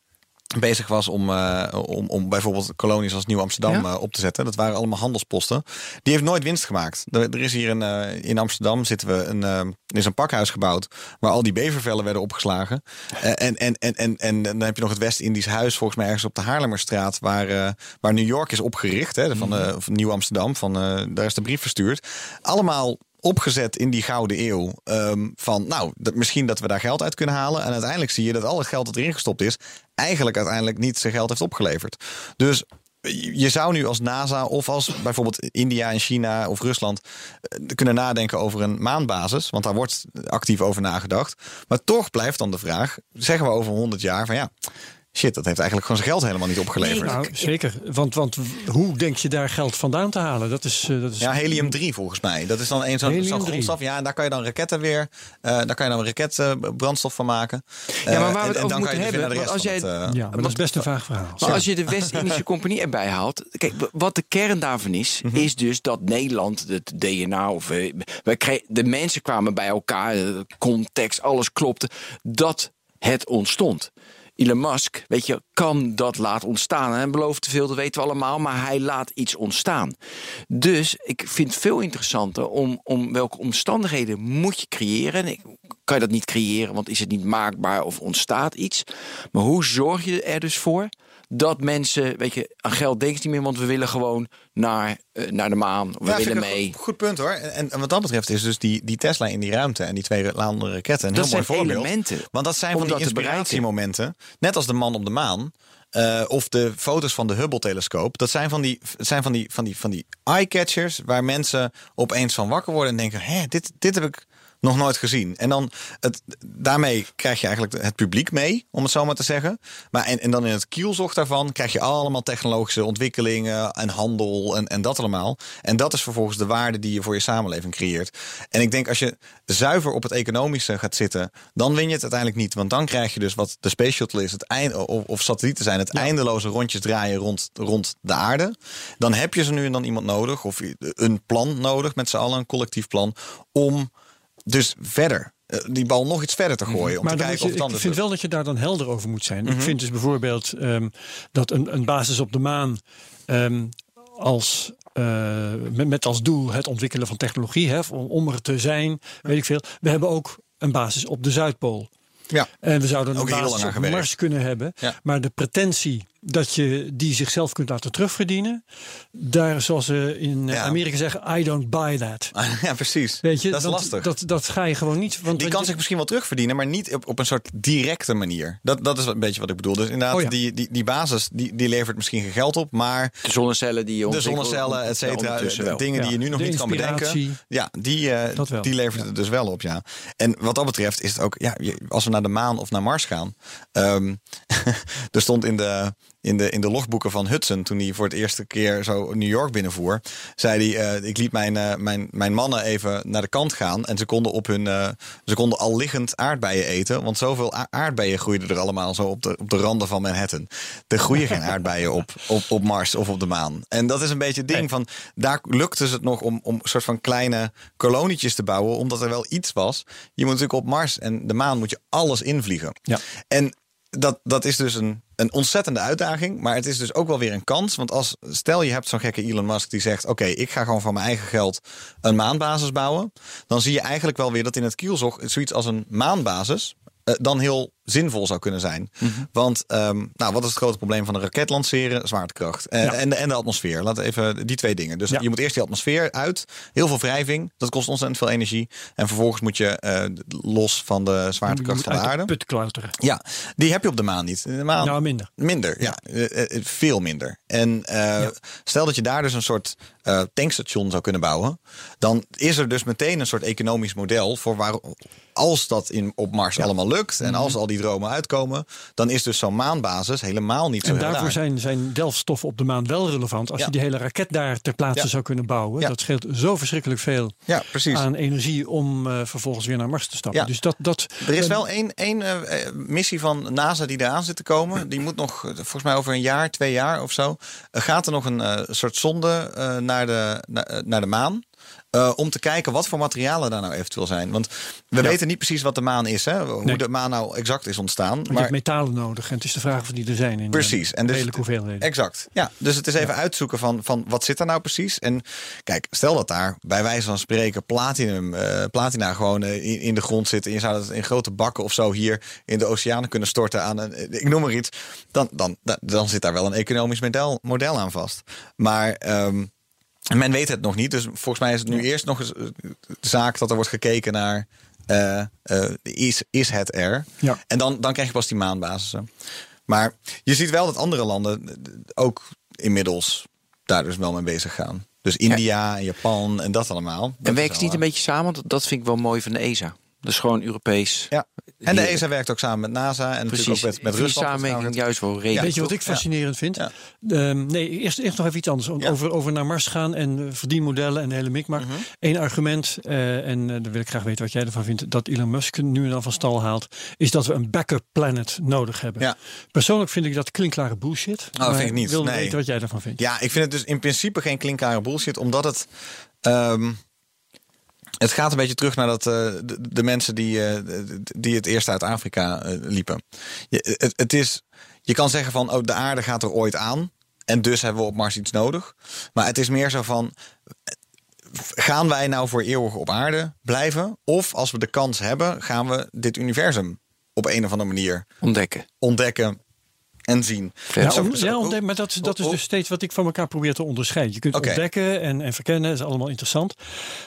bezig was om, eh, om, om bijvoorbeeld kolonies als Nieuw-Amsterdam
Ja.
eh, op te zetten. Dat waren allemaal handelsposten. Die heeft nooit winst gemaakt. Er, er is hier een, eh, in Amsterdam zitten we een, is een pakhuis gebouwd waar al die bevervellen werden opgeslagen. En, en, en, en, en dan heb je nog het West-Indisch huis, volgens mij ergens op de Haarlemmerstraat, waar, waar New York is opgericht. Hè, van, eh, van Nieuw-Amsterdam, van, eh, daar is de brief verstuurd. Allemaal opgezet in die gouden eeuw. ehm, van nou, dat, misschien dat we daar geld uit kunnen halen. En uiteindelijk zie je dat al het geld dat erin gestopt is, eigenlijk uiteindelijk niet zijn geld heeft opgeleverd. Dus je je zou nu als NASA of als bijvoorbeeld India en China of Rusland eh, kunnen nadenken over een maanbasis. Want daar wordt actief over nagedacht. Maar toch blijft dan de vraag: zeggen we over 100 jaar van ja, shit, dat heeft eigenlijk gewoon zijn geld helemaal niet opgeleverd.
Nou, zeker. Want, want hoe denk je daar geld vandaan te halen? Dat is, eh, dat is
Ja, helium 3 volgens mij. Dat is dan een zo'n
3.
grondstof. Ja, en daar kan je dan raketten weer. eh daar kan je dan raketbrandstof van maken.
Ja, maar
Eh,
waar we het
en
over
dan kan je
moeten
dus
hebben, want als
van het,
ja,
eh,
maar dat is best een vaag verhaal.
Maar als je de West-Indische Compagnie erbij haalt. Kijk, wat de kern daarvan is,
Mhm.
is dus dat Nederland, het DNA of eh, wij kregen, de mensen kwamen bij elkaar, context, alles klopte, dat het ontstond. Elon Musk, weet je, kan dat laten ontstaan. Hij belooft te veel, dat weten we allemaal, maar hij laat iets ontstaan. Dus ik vind het veel interessanter om, om welke omstandigheden moet je creëren. En kan je dat niet creëren, want is het niet maakbaar of ontstaat iets. Maar hoe zorg je er dus voor dat mensen, weet je, aan geld denken ze niet meer, want we willen gewoon naar, eh, naar de maan. We
Ja,
willen mee.
Goed, goed punt hoor. En, en wat dat betreft is dus die, die Tesla in die ruimte en die twee landende raketten een
Dat
heel mooi voorbeeld.
elementen
Want dat zijn van die inspiratiemomenten. Net als de man op de maan. eh, of de foto's van de Hubble-telescoop. Dat zijn van die, zijn van die, van die, van die eye-catchers. Waar mensen opeens van wakker worden en denken: hé, dit, dit heb ik nog nooit gezien. En dan het, daarmee krijg je eigenlijk het publiek mee, om het zo maar te zeggen. Maar en, en dan in het kielzocht daarvan krijg je allemaal technologische ontwikkelingen en handel en, en dat allemaal. En dat is vervolgens de waarde die je voor je samenleving creëert. En ik denk als je zuiver op het economische gaat zitten, dan win je het uiteindelijk niet. Want dan krijg je dus wat de Space Shuttle is, het eind, of, of satellieten zijn, het eindeloze rondjes draaien rond, rond de aarde. Dan heb je ze nu en dan iemand nodig, of een plan nodig met z'n allen, een collectief plan, om dus verder eh, die bal nog iets verder te gooien. Om
maar
te kijken
je,
of het
ik vind wel dat je daar dan helder over moet zijn.
Mhm.
Ik vind dus bijvoorbeeld ehm, dat een, een basis op de maan ehm, als, eh, met, met als doel het ontwikkelen van technologie, hè, om, om er te zijn, weet ik veel. We hebben ook een basis op de Zuidpool.
Ja.
En we zouden een
Ook heel
basis op
gewerkt.
Mars kunnen hebben.
Ja.
Maar de pretentie dat je die zichzelf kunt laten terugverdienen. Daar, zoals ze in eh,
Ja.
Amerika zeggen, I don't buy that.
Ja, precies.
Weet je,
dat is lastig.
Dat, dat ga je gewoon niet. Want
die kan zich misschien wel terugverdienen, maar niet op, op een soort directe manier. Dat, dat is een beetje wat ik bedoel. Dus inderdaad,
Oh ja.
die, die, die basis die, die levert misschien geen geld op, maar
De zonnecellen die je
de zonnecellen, et cetera, de
wel.
dingen die je nu nog
de
niet kan bedenken, ja, die, eh, die levert het dus wel op, ja. En wat dat betreft is het ook, ja, als we naar de maan of naar Mars gaan, ehm, er stond in de in de, in de logboeken van Hudson, toen hij voor het eerste keer zo New York binnenvoer, zei hij: eh, Ik liet mijn, eh, mijn, mijn mannen even naar de kant gaan. En ze konden, op hun, eh, ze konden al liggend aardbeien eten. Want zoveel aardbeien groeiden er allemaal zo op de, op de randen van Manhattan. Er groeien geen aardbeien op, op, op Mars of op de maan. En dat is een beetje het ding van. Daar lukte het nog om, om een soort van kleine kolonietjes te bouwen, omdat er wel iets was. Je moet natuurlijk op Mars en de maan moet je alles invliegen.
Ja.
En dat, dat is dus een, een ontzettende uitdaging. Maar het is dus ook wel weer een kans. Want als stel je hebt zo'n gekke Elon Musk die zegt: Oké, ik ga gewoon van mijn eigen geld een maanbasis bouwen. Dan zie je eigenlijk wel weer dat in het kielzog zoiets als een maanbasis. eh, dan heel zinvol zou kunnen zijn. Want ehm, nou, wat is het grote probleem van een raket lanceren? Zwaartekracht. Eh,
Ja.
en, de, en de atmosfeer. Laten we even die twee dingen. Dus
Ja.
je moet eerst die atmosfeer uit. Heel veel wrijving. Dat kost ontzettend veel energie. En vervolgens moet je eh, los van de zwaartekracht van de aarde.
put klauteren.
Ja, die heb je op de maan niet. De maan,
Nou, minder.
Minder, ja. Eh, veel minder. En stel dat je daar dus een soort tankstation zou kunnen bouwen. Dan is er dus meteen een soort economisch model voor waar. Als dat in, op Mars allemaal lukt en
Mhm.
als al die dromen uitkomen, dan is dus zo'n maanbasis helemaal niet zo
En daarvoor
raar.
zijn, zijn delfstoffen op de maan wel relevant. Als
Ja.
je die hele raket daar ter plaatse
Ja.
zou kunnen bouwen.
Ja.
Dat scheelt zo verschrikkelijk veel aan energie om eh, vervolgens weer naar Mars te stappen.
Ja.
Dus dat, dat,
Er is
eh,
wel één, één eh, missie van NASA die eraan zit te komen. Die moet nog, volgens mij over een jaar, twee jaar of zo. gaat er nog een soort zonde naar, de, na- naar de maan. Eh, om te kijken wat voor materialen daar nou eventueel zijn. Want we weten niet precies wat de maan is. Hè? Hoe
Nee.
de maan nou exact is ontstaan.
want je
Maar
hebt metalen nodig. En het is de vraag of die er zijn in
Precies.
eh,
En dus
hoeveelheden.
Exact. Ja, dus het is even uitzoeken van, van wat zit er nou precies. En kijk, stel dat daar bij wijze van spreken platinum, eh, platina gewoon in, in de grond zit. En je zou dat in grote bakken of zo hier in de oceanen kunnen storten aan een, ik noem maar iets. Dan, dan, dan, dan zit daar wel een economisch model, model aan vast. Maar ehm, men weet het nog niet. Dus volgens mij is het nu eerst nog eens eh, de zaak dat er wordt gekeken naar. eh, eh, is, is het er?
Ja.
En dan, dan krijg je pas die maanbasissen. Maar je ziet wel dat andere landen ook inmiddels daar dus wel mee bezig gaan. Dus India en Japan en dat allemaal. Dat
En werkt het niet een beetje samen? Want dat vind ik wel mooi van de ESA. Dat is gewoon Europees.
Ja. En de ESA werkt ook samen met NASA en
Precies.
natuurlijk ook met, met
Ik
Rusland.
die samenwerking juist wel redelijk.
Weet je wat ik fascinerend vind?
Ja.
Ehm, nee, eerst, eerst nog even iets anders.
Ja.
Over, over naar Mars gaan en verdienmodellen en de hele mikmak.
Mhm.
Eén argument, eh, en eh, dan wil ik graag weten wat jij ervan vindt, dat Elon Musk nu en dan van stal haalt, is dat we een backup planet nodig hebben.
Ja.
Persoonlijk vind ik dat klinkklare bullshit.
Oh, vind ik niet.
wilde
Nee.
weten wat jij daarvan vindt.
Ja, ik vind het dus in principe geen klinkklare bullshit, omdat het. ehm, het gaat een beetje terug naar dat, eh, de, de mensen die, eh, die het eerst uit Afrika eh, liepen. Je, het, het is, je kan zeggen van oh, de aarde gaat er ooit aan. En dus hebben we op Mars iets nodig. Maar het is meer zo van. Gaan wij nou voor eeuwig op aarde blijven? Of als we de kans hebben, gaan we dit universum op een of andere manier
Ontdekken.
ontdekken en zien.
Ja,
Zo-
om-
zo-
ja, ontdek- maar dat, is- dat is
oh,
dus steeds wat ik van elkaar probeer te onderscheiden. Je kunt ontdekken en, en verkennen, is allemaal interessant.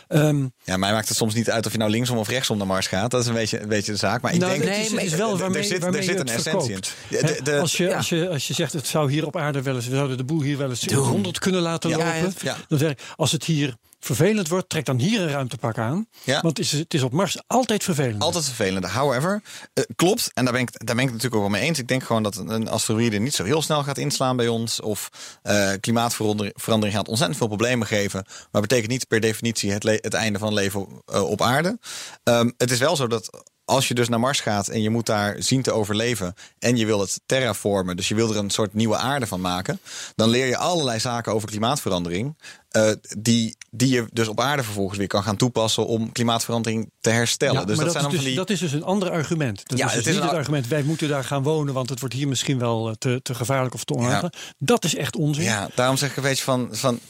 Ehm,
Ja, mij maakt het soms niet uit of je nou linksom of rechtsom naar Mars gaat. Dat is een beetje, een beetje de zaak. Maar ik
nou,
denk
het
nee,
het is wel
er
waarmee,
zit- er zit
je
een
het
essentie in. De- de-
als, je,
ja.
als, je, als je zegt het zou hier op aarde wel eens, we zouden de boel hier wel eens in 100 kunnen laten
Ja,
lopen.
ja,
ja.
Dan zeg ik, als het hier vervelend wordt, trek dan hier een ruimtepak aan.
Ja.
Want het is, het is op Mars altijd vervelend.
Altijd vervelend. However, eh, klopt. En daar ben, ik, daar ben ik het natuurlijk ook wel mee eens. Ik denk gewoon dat een asteroïde niet zo heel snel gaat inslaan bij ons. Of eh, klimaatverandering verandering gaat ontzettend veel problemen geven. Maar betekent niet per definitie het, het einde van leven eh, op aarde. Ehm, het is wel zo dat als je dus naar Mars gaat en je moet daar zien te overleven. En je wil het terraformen, dus je wil er een soort nieuwe aarde van maken. Dan leer je allerlei zaken over klimaatverandering. die, die je dus op aarde vervolgens weer kan gaan toepassen om klimaatverandering te herstellen.
Ja,
dus dat,
dat,
zijn
is dus,
die.
dat is dus een ander argument. Dat
Ja,
is dus
het is
niet
een
het
ar-
argument, wij moeten daar gaan wonen, want het wordt hier misschien wel eh, te, te gevaarlijk of te onaangenaam. Dat is echt onzin.
Ja, daarom zeg ik een beetje van, van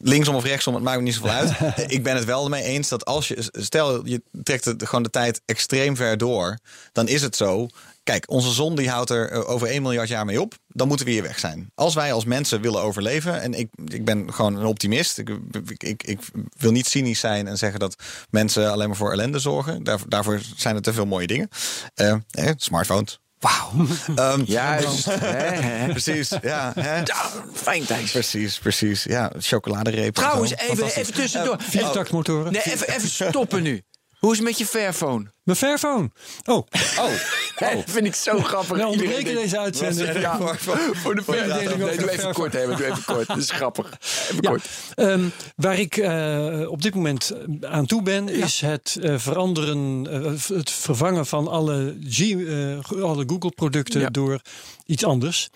linksom of rechtsom, het maakt me niet zoveel uit. Ik ben het wel ermee eens dat als je, stel je trekt het gewoon de tijd extreem ver door, dan is het zo. Kijk, onze zon die houdt er eh, over 1 miljard jaar mee op. Dan moeten we hier weg zijn. Als wij als mensen willen overleven. En ik, ik ben gewoon een optimist. Ik, ik, ik, ik wil niet cynisch zijn en zeggen dat mensen alleen maar voor ellende zorgen. Daar, daarvoor zijn er te veel mooie dingen. Eh, eh, smartphones. Wauw. Ehm,
Juist. hè, hè.
Precies, ja. Hè?
Fijn Thijs.
Precies, precies. Ja, chocoladereep. en
Trouwens, even, even tussendoor.
Viertaktmotoren.
Nee, even, even stoppen nu. Hoe is het met je Fairphone?
Mijn Fairphone. Oh,
Oh,
dat vind ik zo grappig.
Onderbreken
denkt-
deze uitzending.
Ja,
Voor- voor-
voor de verdeling.
data.
Nee, doe even kort, hè. Doe even kort. Dat is grappig. Even
Ja,
kort.
ehm, waar ik eh, op dit moment aan toe ben, is het eh, veranderen, eh, het vervangen van alle, G, eh, alle Google-producten
Ja.
door iets anders.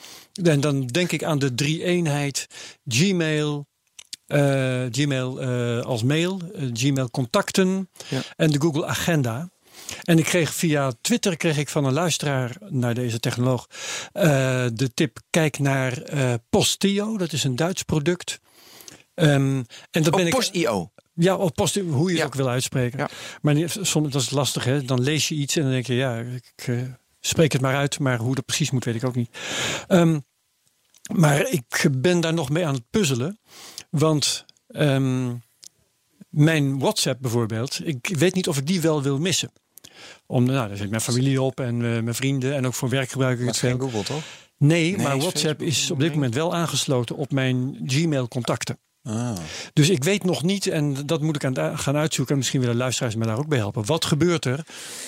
En dan denk ik aan de drie-eenheid Gmail. Eh, Gmail eh, als mail, eh, Gmail contacten
Ja.
en de Google Agenda. En ik kreeg via Twitter kreeg ik van een luisteraar naar deze technoloog de tip: kijk naar eh, Postio. Dat is een Duits product. Ehm, en dat ben ik.
Post.io.
Ja, of post, hoe je het ook wil uitspreken.
Ja.
Maar soms dat is lastig, hè? Dan lees je iets en dan denk je, ja, ik spreek het maar uit, maar hoe dat precies moet, weet ik ook niet. Ehm, maar ik ben daar nog mee aan het puzzelen, want ehm, mijn WhatsApp bijvoorbeeld, ik weet niet of ik die wel wil missen. Om, nou, daar zit mijn familie op en eh, mijn vrienden en ook voor werk gebruik ik
Maar
het veel.
geen Google, toch?
Nee,
Nee,
maar
is
WhatsApp
Facebook
is op dit moment wel aangesloten op mijn Gmail contacten.
Ah.
Dus ik weet nog niet, en dat moet ik aan gaan uitzoeken. En misschien willen luisteraars me daar ook bij helpen. Wat gebeurt er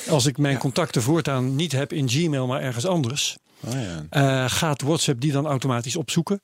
als ik mijn contacten voortaan niet heb in Gmail, maar ergens anders?
Oh, ja.
Eh, gaat WhatsApp die dan automatisch opzoeken?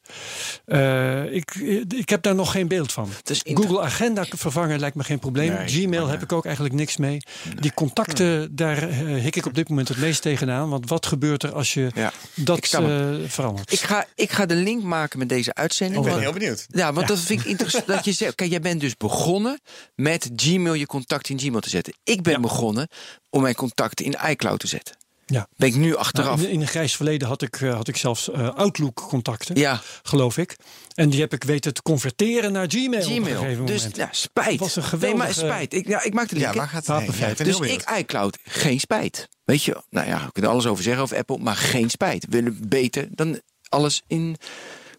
Eh, ik, ik heb daar nog geen beeld van.
Inter-
Google Agenda vervangen lijkt me geen probleem.
Nee,
Gmail heb ik ook eigenlijk niks mee. Die contacten,
Hmm.
daar eh, hik ik op dit moment het meest tegenaan. Want wat gebeurt er als je
Ja,
dat eh, verandert?
Ik ga, ik ga de link maken met deze uitzending.
Ik ben
want-
heel benieuwd.
Ja, want dat vind ik interessant. dat je zegt, kijk, jij bent dus begonnen met Gmail je contact in Gmail te zetten. Ik ben begonnen om mijn contacten in iCloud te zetten.
Ja.
Ben ik nu
Nou,
achteraf.
in, in een grijs verleden had ik, eh, had ik zelfs eh, Outlook-contacten,
ja,
geloof ik. En die heb ik weten te converteren naar Gmail, op een
Gmail.
gegeven
Dus
moment.
ja, spijt.
Wat een
Nee, maar
geweldige-
spijt. Ik, ja, ik maak de link.
Ja, waar gaat het heen? Ja,
dus ik iCloud, geen spijt. Weet je, nou ja, we kunnen alles over zeggen over Apple, maar geen spijt. We willen beter dan alles in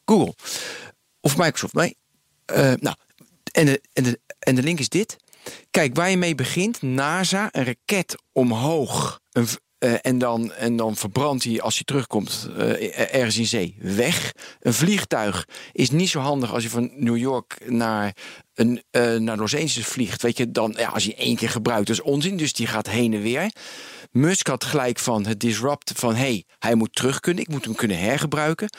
Google of Microsoft. Nee. Eh, nou, en de, en, de, en de link is dit. Kijk, waar je mee begint, NASA, een raket omhoog. Een, eh, en, dan, en dan verbrandt hij als hij terugkomt eh, ergens in zee weg. Een vliegtuig is niet zo handig als je van New York naar, een, eh, naar Los Angeles vliegt. Weet je, dan, ja, als je één keer gebruikt, dat is onzin. Dus die gaat heen en weer. Musk had gelijk van het disrupt van hey, hij moet terug kunnen, ik moet hem kunnen hergebruiken.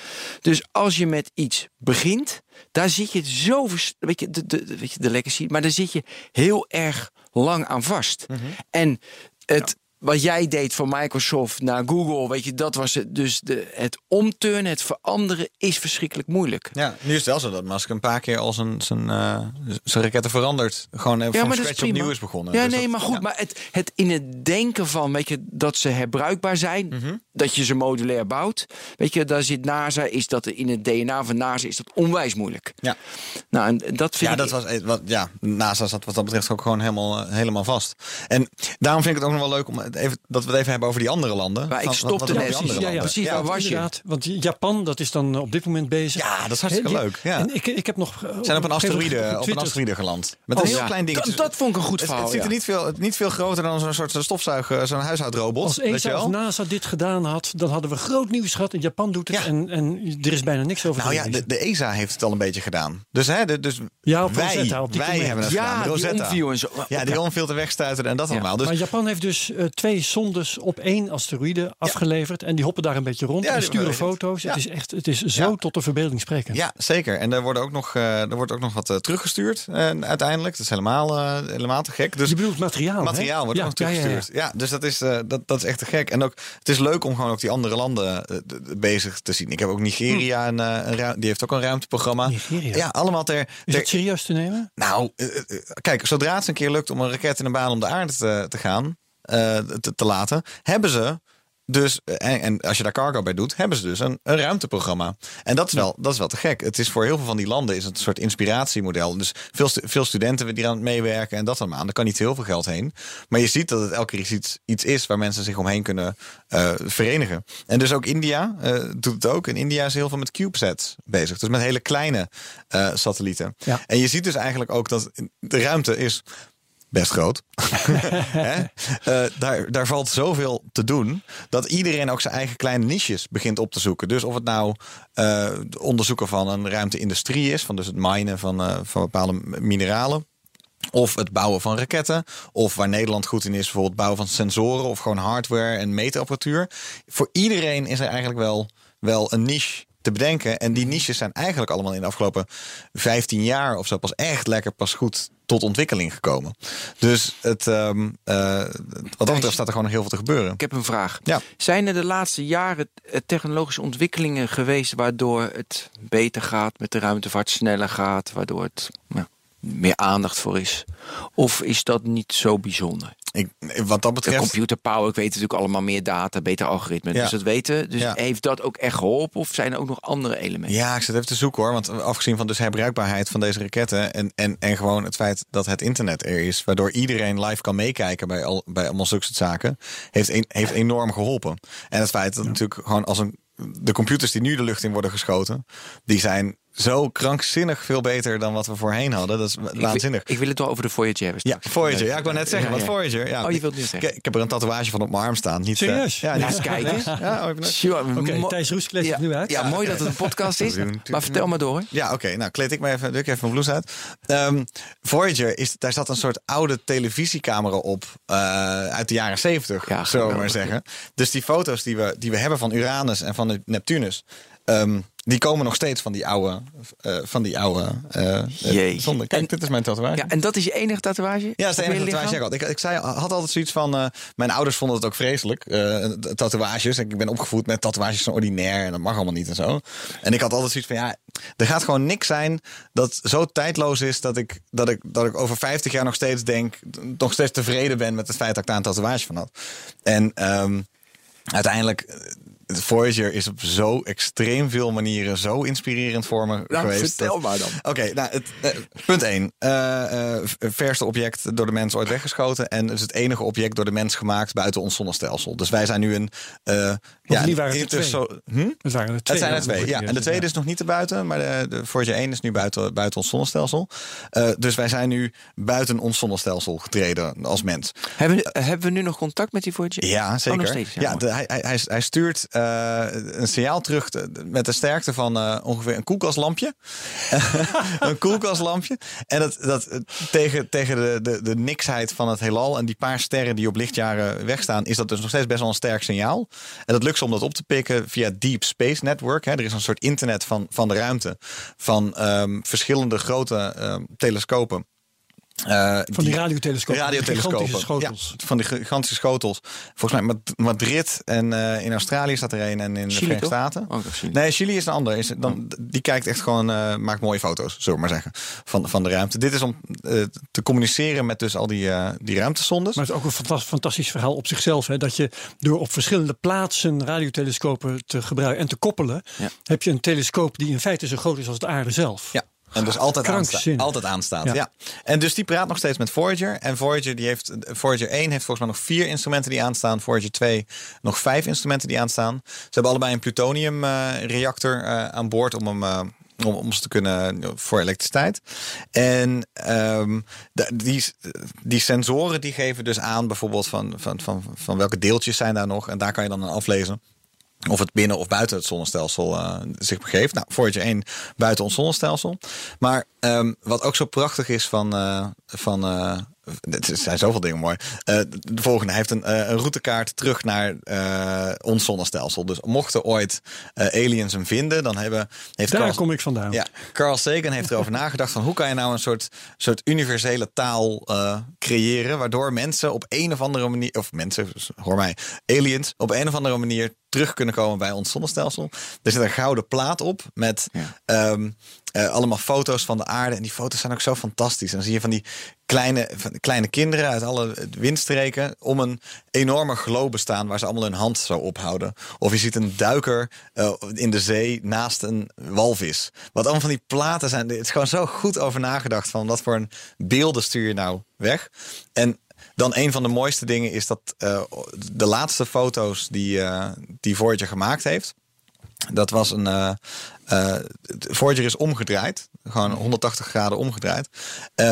Dus als je met iets begint, daar zit je zo, weet je, de, de, weet je, de legacy, maar daar zit je heel erg lang aan vast. En het, wat jij deed van Microsoft naar Google, weet je, dat was het. Dus de, het omturnen, het veranderen is verschrikkelijk moeilijk.
Ja, nu is het wel zo dat Musk een paar keer al zijn, zijn, zijn raketten verandert. Gewoon even van
dat is
scratch
prima.
opnieuw is begonnen.
Ja,
Dus
nee,
dat-
maar goed.
ja.
Maar het, het in het denken van, weet je, dat ze herbruikbaar zijn,
Mhm.
Dat je ze modulair bouwt. Weet je, daar zit NASA, is dat in het DNA van NASA is dat onwijs moeilijk.
Ja.
Nou, en dat vind
Ja,
ik.
dat was, eh, wat, ja, NASA zat wat dat betreft ook gewoon helemaal, eh, helemaal vast. En daarom vind ik het ook nog wel leuk om het even, dat we het even hebben over die andere landen.
Maar ik stopte net.
andere
Ja, ja,
landen.
precies, waar was je?
Want Japan, dat is dan op dit moment bezig.
Ja, dat is hartstikke
die-
leuk, ja.
En ik, ik heb nog...
Zijn op een asteroïde, op een asteroïde geland. Met een
Oh,
heel
ja.
klein ding.
Dat, dat vond ik een goed
het,
verhaal.
het ziet er
ja.
niet veel, niet veel groter dan zo'n soort stofzuig, eh, zo'n huishoudrobot.
Als
weet je
ESA of? NASA dit gedaan had, dan hadden we groot nieuws gehad. In Japan doet het
Ja.
en, en er is bijna niks over
Nou
te
ja, de, de ESA heeft het al een beetje gedaan. Dus, hè, de, dus
Ja, op
wij,
Rosetta, op die
wij hebben het.
Ja, die
Rosetta.
omview en zo.
Ja, die onviel te wegstuiten en dat
Ja.
allemaal. Dus
maar Japan heeft dus eh, twee sondes op één asteroïde afgeleverd. En die hoppen daar een beetje rond
Ja,
en
die
sturen foto's.
Ja.
Het is echt, het is zo
Ja.
tot de verbeelding spreken.
Ja, zeker. En er, worden ook nog, eh, er wordt ook nog wat eh, teruggestuurd eh, uiteindelijk. Dat is helemaal, helemaal te gek. Dus
Je bedoelt materiaal, hè?
materiaal wordt ook nog
ja, ja,
teruggestuurd.
ja.
Ja, dus dat is, dat, dat is echt te gek. En ook, het is leuk om gewoon ook die andere landen eh, bezig te zien. Ik heb ook Nigeria, een, eh, een ru- die heeft ook een ruimteprogramma.
Nigeria?
Ja, allemaal ter...
Is het serieus te nemen?
nou, eh, eh, kijk, zodra het een keer lukt om een raket in een baan om de aarde te, te gaan, eh, te, te laten, hebben ze dus, en, en als je daar cargo bij doet, hebben ze dus een, een ruimteprogramma. En dat is, wel, dat is wel te gek. Het is voor heel veel van die landen is het een soort inspiratiemodel. Dus veel, veel studenten die aan het meewerken en dat allemaal. Daar kan niet heel veel geld heen. Maar je ziet dat het elke keer iets, iets is waar mensen zich omheen kunnen eh, verenigen. En dus ook India eh, doet het ook. En India is heel veel met CubeSats bezig. Dus met hele kleine eh, satellieten.
Ja.
En je ziet dus eigenlijk ook dat de ruimte is best groot. Eh, daar, daar valt zoveel te doen dat iedereen ook zijn eigen kleine niches begint op te zoeken. Dus of het nou eh, onderzoeken van een ruimteindustrie is, van dus het minen van, eh, van bepaalde mineralen. Of het bouwen van raketten. Of waar Nederland goed in is, bijvoorbeeld het bouwen van sensoren of gewoon hardware en meetapparatuur. Voor iedereen is er eigenlijk wel, wel een niche te bedenken. En die niches zijn eigenlijk allemaal in de afgelopen 15 jaar of zo pas echt lekker pas goed tot ontwikkeling gekomen. Dus het, um, uh, wat dat betreft staat er gewoon nog heel veel te gebeuren.
Ik heb een vraag.
Ja.
Zijn er de laatste jaren eh, technologische ontwikkelingen geweest waardoor het beter gaat met de ruimtevaart, sneller gaat, waardoor het ja, meer aandacht voor is? Of is dat niet zo bijzonder?
Ik, wat dat betreft.
De computer power, ik weet natuurlijk allemaal meer data, beter algoritmen.
Ja.
Dus dat weten. Dus
Ja.
heeft dat ook echt geholpen? Of zijn er ook nog andere elementen?
Ja, ik zit even te zoeken hoor. Want afgezien van dus herbruikbaarheid van deze raketten. En, en, en gewoon het feit dat het internet er is. Waardoor iedereen live kan meekijken bij, al, bij allemaal zulke soort zaken. Heeft, een, heeft enorm geholpen. En het feit dat natuurlijk gewoon als een. De computers die nu de lucht in worden geschoten. Die zijn zo krankzinnig veel beter dan wat we voorheen hadden. Dat is waanzinnig.
Ik, wil het wel over de Voyager hebben.
Ja. Voyager. Ja, ik wou net zeggen,
Ja,
wat. Voyager. Ja,
Oh, je wilt nu zeggen.
Ik, ik heb er een tatoeage van op mijn arm staan. Niet, eh,
Serieus?
ja,
Ja,
niet-
eens kijken.
Ja, oh, even-
Sure,
Oké,
mo-
Thijs Roes kleedt
ja,
het nu uit.
Ja, mooi dat het een podcast is. Maar vertel maar door.
Ja, oké. Nou, kleed ik me even, ik even mijn blouse uit. Ehm, Voyager, is, daar zat een soort oude televisiecamera op eh, uit de jaren zeventig,
Ja,
zullen we maar zeggen. Dus die foto's die we, die we hebben van Uranus en van de Neptunus, ehm, die komen nog steeds van die oude, eh, van die oude
Jeetje.
zonde. Kijk,
En-
dit is mijn tatoeage.
Ja, en dat is je enige tatoeage?
Ja, dat is de enige tatoeage. Ik, had. ik, ik zei, had altijd zoiets van. mijn ouders vonden het ook vreselijk. tatoeages. Ik ben opgevoed met tatoeages van ordinair. En dat mag allemaal niet en zo. En ik had altijd zoiets van. Ja, er gaat gewoon niks zijn dat zo tijdloos is. Dat ik, dat ik, dat ik over 50 jaar nog steeds denk. Nog steeds tevreden ben met het feit dat ik daar een tatoeage van had. En ehm, uiteindelijk. Voyager is op zo extreem veel manieren zo inspirerend voor me
Nou,
geweest.
vertel
dat-
maar dan.
Oké, nou, het, eh, punt 1. verste object door de mens ooit weggeschoten. En het is het enige object door de mens gemaakt buiten ons zonnestelsel. Dus wij zijn nu een. eh ja,
die waren er
interso- Hm?
Het waren er twee.
Het zijn er twee, ja. En de tweede is nog niet te buiten, maar de, de Voyager 1 is nu buiten, buiten ons zonnestelsel. Eh, dus wij zijn nu buiten ons zonnestelsel getreden als mens.
Hebben, we- hebben we nu nog contact met die Voyager?
Ja, zeker.
Oh, nog steeds. Ja,
ja,
mooi.
de- hij, hij, hij- hij stuurt eh, een signaal terug te- met de sterkte van eh, ongeveer een koelkastlampje. een koelkastlampje. En dat, dat eh, tegen, tegen de, de, de niksheid van het heelal en die paar sterren die op lichtjaren wegstaan, is dat dus nog steeds best wel een sterk signaal. En dat lukt ze om dat op te pikken via Deep Space Network. Hè. Er is een soort internet van, van de ruimte. Van ehm, verschillende grote ehm, telescopen. Eh,
Van die radiotelescopen.
radiotelescopen.
Gigantische schotels.
Ja, van die gigantische schotels. Volgens mij Mad- Madrid en eh, in Australië staat er een en in de Verenigde? Staten.
Oh, Chili.
Nee, Chili is een ander. Is, dan, Die kijkt echt gewoon, eh, maakt mooie foto's, zullen we maar zeggen, van, van de ruimte. Dit is om te communiceren met dus al die, eh die ruimtesondes.
Maar het is ook een fantas- fantastisch verhaal op zichzelf. Hè? Dat je door op verschillende plaatsen radiotelescopen te gebruiken en te koppelen,
Ja.
heb je een telescoop die in feite zo groot is als de aarde zelf.
Ja. En dus altijd aanstaat.
Krankzinnig.
Altijd aanstaat.
Ja.
Ja. En dus die praat nog steeds met Voyager. En Voyager, die heeft, Voyager 1 heeft volgens mij nog vier instrumenten die aanstaan. Voyager 2 nog vijf instrumenten die aanstaan. Ze hebben allebei een plutoniumreactor eh aan boord om hem. eh, om, om ze te kunnen voor elektriciteit. En ehm, de- die, die sensoren die geven dus aan bijvoorbeeld van, van, van, van welke deeltjes zijn daar nog. En daar kan je dan aan aflezen of het binnen of buiten het zonnestelsel eh, zich begeeft. Nou, Voyager 1 buiten ons zonnestelsel. Maar ehm, wat ook zo prachtig is van... eh, van eh, het zijn zoveel dingen mooi. De volgende hij heeft een, een routekaart terug naar ons zonnestelsel. Dus mochten ooit aliens hem vinden, dan hebben, heeft
Daar
Carl-
kom ik vandaan.
ja, Carl Sagan heeft erover nagedacht van hoe kan je nou een soort, soort universele taal creëren, waardoor mensen op een of andere manier, of mensen, hoor mij, aliens, op een of andere manier terug kunnen komen bij ons zonnestelsel. Er zit een gouden plaat op met
Ja.
ehm, eh, allemaal foto's van de aarde. En die foto's zijn ook zo fantastisch. En dan zie je van die kleine, van die kleine kinderen uit alle windstreken om een enorme globe staan waar ze allemaal hun hand zo ophouden. Of je ziet een duiker eh, in de zee naast een walvis. Wat allemaal van die platen zijn. Het is gewoon zo goed over nagedacht van wat voor een beelden stuur je nou weg. En dan een van de mooiste dingen is dat eh, de laatste foto's die, eh die Voyager gemaakt heeft. Dat was een. eh, Voyager is omgedraaid, gewoon 180 graden omgedraaid,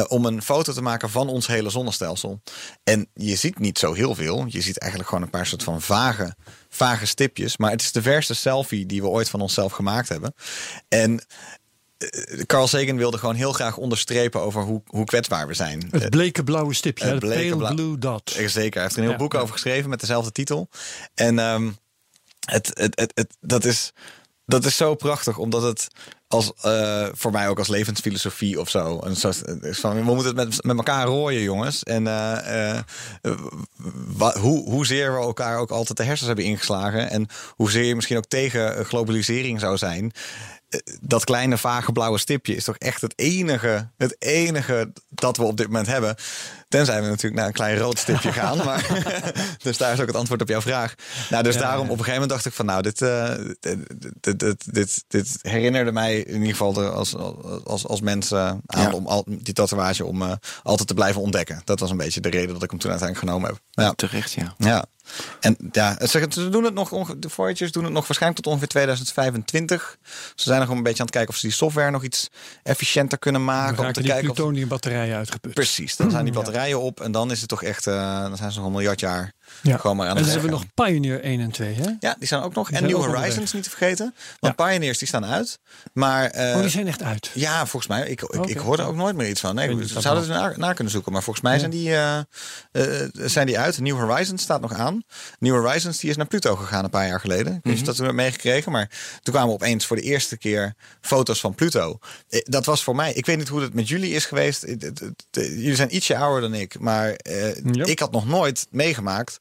om een foto te maken van ons hele zonnestelsel. En je ziet niet zo heel veel. Je ziet eigenlijk gewoon een paar soort van vage, vage stipjes. Maar het is de verste selfie die we ooit van onszelf gemaakt hebben. En Carl Sagan wilde gewoon heel graag onderstrepen over hoe, hoe kwetsbaar we zijn.
Het bleke blauwe stipje,
het bleke
pale blue dot.
Eh, Zeker, hij heeft er een heel boek over geschreven met dezelfde titel. En ehm, het, het, het, het, dat, is, dat is zo prachtig, omdat het als, eh, voor mij ook als levensfilosofie of zo. Een soort, eh, we moeten het met, met elkaar rooien, jongens. En eh, eh, wa- hoe, hoezeer we elkaar ook altijd de hersens hebben ingeslagen. En hoezeer je misschien ook tegen eh, globalisering zou zijn. Eh, Dat kleine vage blauwe stipje is toch echt het enige, het enige dat we op dit moment hebben. Tenzij we natuurlijk naar een klein rood stipje gaan. Maar, dus daar is ook het antwoord op jouw vraag. Nou, dus
Ja,
daarom op een gegeven moment dacht ik van nou, dit, eh, dit, dit, dit, dit, dit herinnerde mij in ieder geval de- als, als, als mens eh, aan
Ja.
om al, die tatoeage om eh, altijd te blijven ontdekken. Dat was een beetje de reden dat ik hem toen uiteindelijk genomen heb. Ja.
Terecht, ja.
Ja. En ja, ze doen het nog, de Voyagers doen het nog waarschijnlijk tot ongeveer 2025. Ze zijn nog een beetje aan het kijken of ze die software nog iets efficiënter kunnen
Dan
maken. Om te
die
kijken of,
plutoniumbatterijen uitgeput.
precies, dan zijn die batterijen op en dan is het toch echt, eh, dan zijn ze nog een miljard jaar
Ja.
gewoon maar aan
En dan hebben we nog Pioneer 1 en 2, hè?
Ja, die staan ook nog.
Die
En New Horizons niet te vergeten. Want Pioneers die staan uit. Maar eh,
oh, die zijn echt uit.
ja, volgens mij. Ik, ik, ik hoorde ook nooit meer iets van. Nee, we zouden het na, na kunnen zoeken. Maar volgens mij zijn, die, eh, eh, zijn die uit. New Horizons staat nog aan. New Horizons die is naar Pluto gegaan een paar jaar geleden. Ik weet niet of je dat toen meegekregen. Maar toen kwamen opeens voor de eerste keer foto's van Pluto. Eh, Dat was voor mij. Ik weet niet hoe het met jullie is geweest. Eh, Jullie zijn ietsje ouder dan ik. Maar eh, ik had nog nooit meegemaakt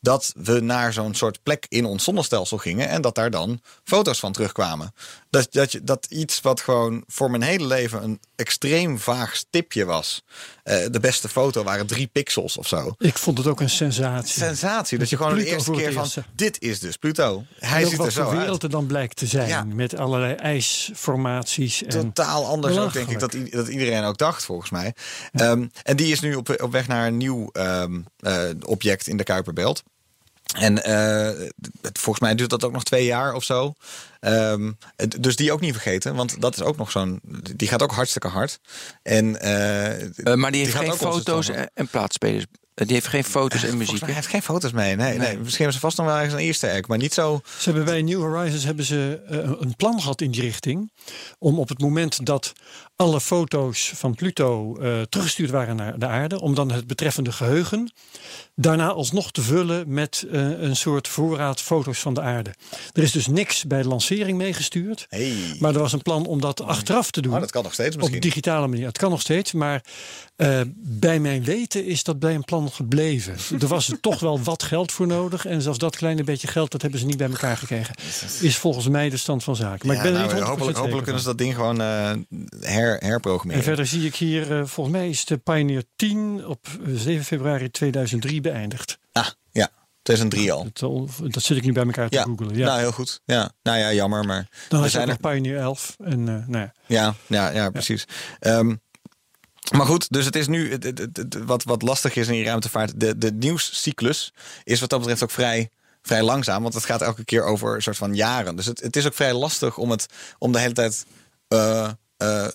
dat we naar zo'n soort plek in ons zonnestelsel gingen en dat daar dan foto's van terugkwamen. Dat, dat, je, dat iets wat gewoon voor mijn hele leven een extreem vaag stipje was. Eh, de beste foto waren drie pixels of zo.
Ik vond het ook een sensatie.
Sensatie dat je gewoon de eerste keer van
hè.
dit is dus Pluto. Hij ziet er
wat
zo
voor wereld
uit.
er dan blijkt te zijn.
Ja.
Met allerlei ijsformaties. En
Totaal anders ook, denk ik, dat, dat iedereen ook dacht, volgens mij. Ehm, en die is nu op, op weg naar een nieuw ehm, eh, object in de Kuiperbelt. En eh, het- volgens mij duurt dat ook nog twee jaar of zo. Ehm, dus die ook niet vergeten, want dat is ook nog zo'n. Die gaat ook hartstikke hard. En, eh,
Eh, maar die heeft geen foto's en, en plaatspelers. Eh, Die heeft geen foto's en muziek.
mij
hè?
heeft geen foto's mee. Nee, nee.
Nee.
misschien hebben ze vast nog wel ergens een eerste egg, maar niet zo.
Ze hebben bij New Horizons hebben ze een plan gehad in die richting. Om op het moment dat alle foto's van Pluto eh, teruggestuurd waren naar de aarde. Om dan het betreffende geheugen daarna alsnog te vullen met eh, een soort voorraad foto's van de aarde. Er is dus niks bij de lancering meegestuurd.
Hey.
Maar er was een plan om dat achteraf te doen.
Oh, dat kan nog steeds
op
misschien.
digitale manier. Het kan nog steeds, maar eh, bij mijn weten is dat bij een plan gebleven. er was er toch wel wat geld voor nodig. En zelfs dat kleine beetje geld, dat hebben ze niet bij elkaar gekregen. Is volgens mij de stand van zaken. Maar
Ja,
ik ben er
nou,
niet 100%
hopelijk, hopelijk kunnen ze dat ding gewoon eh, her, herprogrammeren.
En verder zie ik hier, eh, volgens mij is de Pioneer 10 op eh, 7 februari 2003 beëindigd.
Ah, ja, 2003 al.
Dat, eh, dat zit ik nu bij elkaar te
Ja,
googelen. Ja.
nou heel goed. Ja, nou ja, jammer, maar
dan
we
je
zijn er.
nog Pioneer 11. En, eh, nou ja.
Ja, ja, ja, precies. Ehm, maar goed, dus het is nu het, het, het- het- wat, wat lastig is in die ruimtevaart. De, de nieuwscyclus is wat dat betreft ook vrij, vrij langzaam, want het gaat elke keer over een soort van jaren. Dus het, het is ook vrij lastig om het om de hele tijd. eh, eh,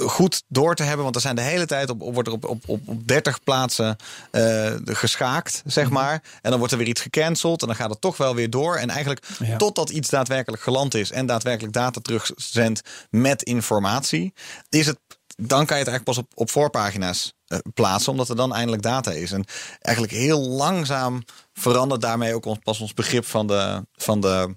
goed door te hebben. Want er zijn de hele tijd op, op, wordt er op, op, op, op 30 plaatsen eh, geschaakt, zeg maar. En dan wordt er weer iets gecanceld. En dan gaat het toch wel weer door. En eigenlijk
Ja.
totdat iets daadwerkelijk geland is en daadwerkelijk data terugzendt met informatie, is het. Dan kan je het eigenlijk pas op, op voorpagina's eh, plaatsen, omdat er dan eindelijk data is. En eigenlijk heel langzaam verandert daarmee ook ons, pas ons begrip van de, van de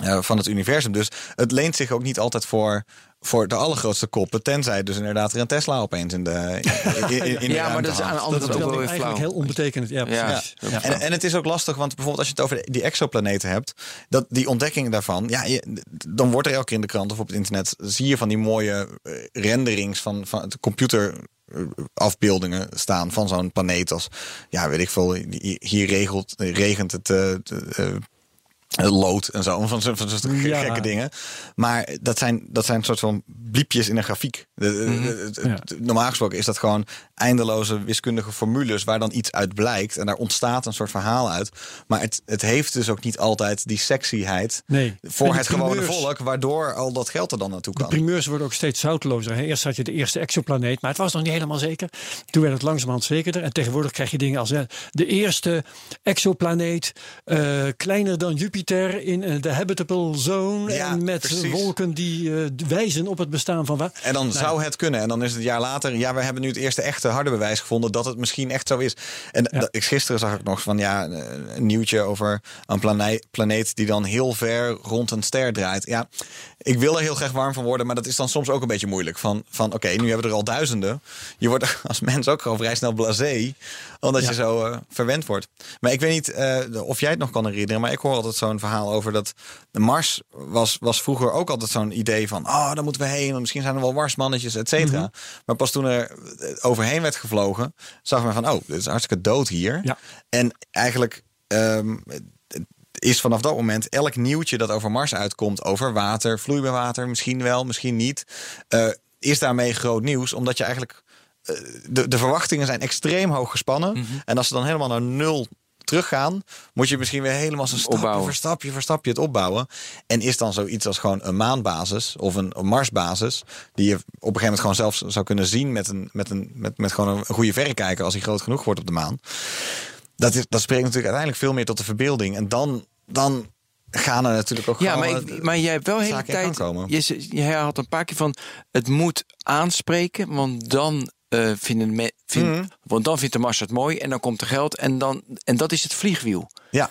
eh, van het universum. Dus het leent zich ook niet altijd voor, voor de allergrootste koppen. Tenzij dus inderdaad er een Tesla opeens in de, in, in, in de
Ja, maar dat is aan de andere kant wel weer
eigenlijk
flauw.
heel onbetekenend. Ja,
Ja.
precies.
Ja.
Ja.
En, en het is ook lastig, want bijvoorbeeld als je het over die exoplaneten hebt, dat die ontdekking daarvan, ja, je, dan wordt er elke keer in de krant of op het internet, zie je van die mooie eh, renderings van, van het computer eh, afbeeldingen staan van zo'n planeet als, ja, weet ik veel, hier regelt, regent het eh, eh, eh, lood en zo, van zo'n
Ja.
gekke dingen. Maar dat zijn, dat zijn een soort van bliepjes in een grafiek. De- de-
Mhm.
de- de-
Ja.
de- Normaal gesproken is dat gewoon eindeloze wiskundige formules waar dan iets uit blijkt. En daar ontstaat een soort verhaal uit. Maar het, het heeft dus ook niet altijd die sexyheid
Nee.
voor het gewone volk, waardoor al dat geld er dan naartoe
De
kan.
primeurs worden ook steeds zoutlozer. Eerst had je de eerste exoplaneet, maar het was nog niet helemaal zeker. Toen werd het langzamerhand zekerder. En tegenwoordig krijg je dingen als de eerste exoplaneet, eh, kleiner dan Jupiter In eh, de habitable zone.
Ja,
en met
precies.
wolken die eh, wijzen op het bestaan van waar.
En dan zou het kunnen. En dan is het een jaar later. Ja, we hebben nu het eerste echte harde bewijs gevonden dat het misschien echt zo is. En
Ja.
ik, gisteren zag ik nog van ja, een nieuwtje over een planeet, planeet die dan heel ver rond een ster draait. Ja, ik wil er heel graag warm van worden, maar dat is dan soms ook een beetje moeilijk. Van, van oké, nu hebben we er al duizenden. Je wordt als mens ook gewoon vrij snel blasé, omdat
Ja.
je zo eh, verwend wordt. Maar ik weet niet eh, of jij het nog kan herinneren, maar ik hoor altijd zo'n verhaal over dat de Mars was, was vroeger ook altijd zo'n idee van, oh, daar moeten we heen, en misschien zijn er wel Marsmannetjes, et cetera.
Mhm.
Maar pas toen er eh, overheen werd gevlogen, zag men van, oh, dit is hartstikke dood hier.
Ja.
En eigenlijk ehm, is vanaf dat moment elk nieuwtje dat over Mars uitkomt, over water, vloeibaar water, misschien wel, misschien niet, eh, is daarmee groot nieuws, omdat je eigenlijk eh, de, de verwachtingen zijn extreem hoog gespannen.
Mhm.
En als ze dan helemaal naar nul teruggaan, moet je misschien weer helemaal zo stapje
Opbouwen.
voor stapje voor stapje het opbouwen. En is dan zoiets als gewoon een maanbasis of een, Marsbasis, die je op een gegeven moment gewoon zelfs zou kunnen zien met een, met een, met, met gewoon een goede verrekijker als hij groot genoeg wordt op de maan. Dat, is, dat spreekt natuurlijk uiteindelijk veel meer tot de verbeelding. En dan, dan gaan er natuurlijk ook
Ja, maar, ik, maar jij hebt wel hele tijd. Je, je had een paar keer van. Het moet aanspreken, want dan. Eh vinden me, vind,
Mhm.
Want dan vindt de mars het mooi en dan komt er geld en, dan, en dat is het vliegwiel.
Ja,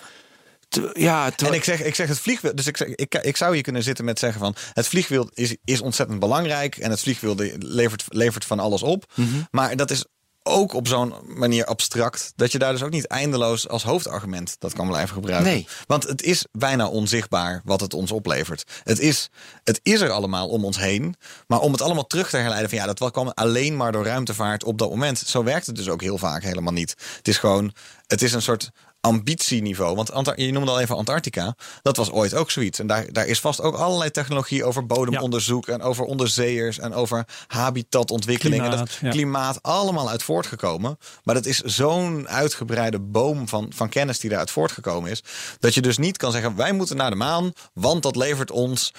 Te- ja, te-
En ik zeg, ik zeg het vliegwiel. Dus ik, zeg, ik, ik zou hier kunnen zitten met zeggen van het vliegwiel is, is ontzettend belangrijk. En het vliegwiel levert, levert van alles op.
Mhm.
Maar dat is ook op zo'n manier abstract. Dat je daar dus ook niet eindeloos als hoofdargument dat kan blijven gebruiken.
Nee.
Want het is bijna onzichtbaar wat het ons oplevert. Het is, het is er allemaal om ons heen. Maar om het allemaal terug te herleiden van ja, dat kwam alleen maar door ruimtevaart op dat moment. Zo werkt het dus ook heel vaak helemaal niet. Het is gewoon, het is een soort ambitieniveau. Want Anta- je noemde al even Antarctica. Dat was ooit ook zoiets. En daar, daar is vast ook allerlei technologie over bodemonderzoek en over onderzeeërs en over habitatontwikkeling. en dat
Klimaat, ja.
klimaat allemaal uit voortgekomen. Maar dat is zo'n uitgebreide boom van, van kennis die daaruit voortgekomen is. Dat je dus niet kan zeggen: wij moeten naar de maan, want dat levert ons.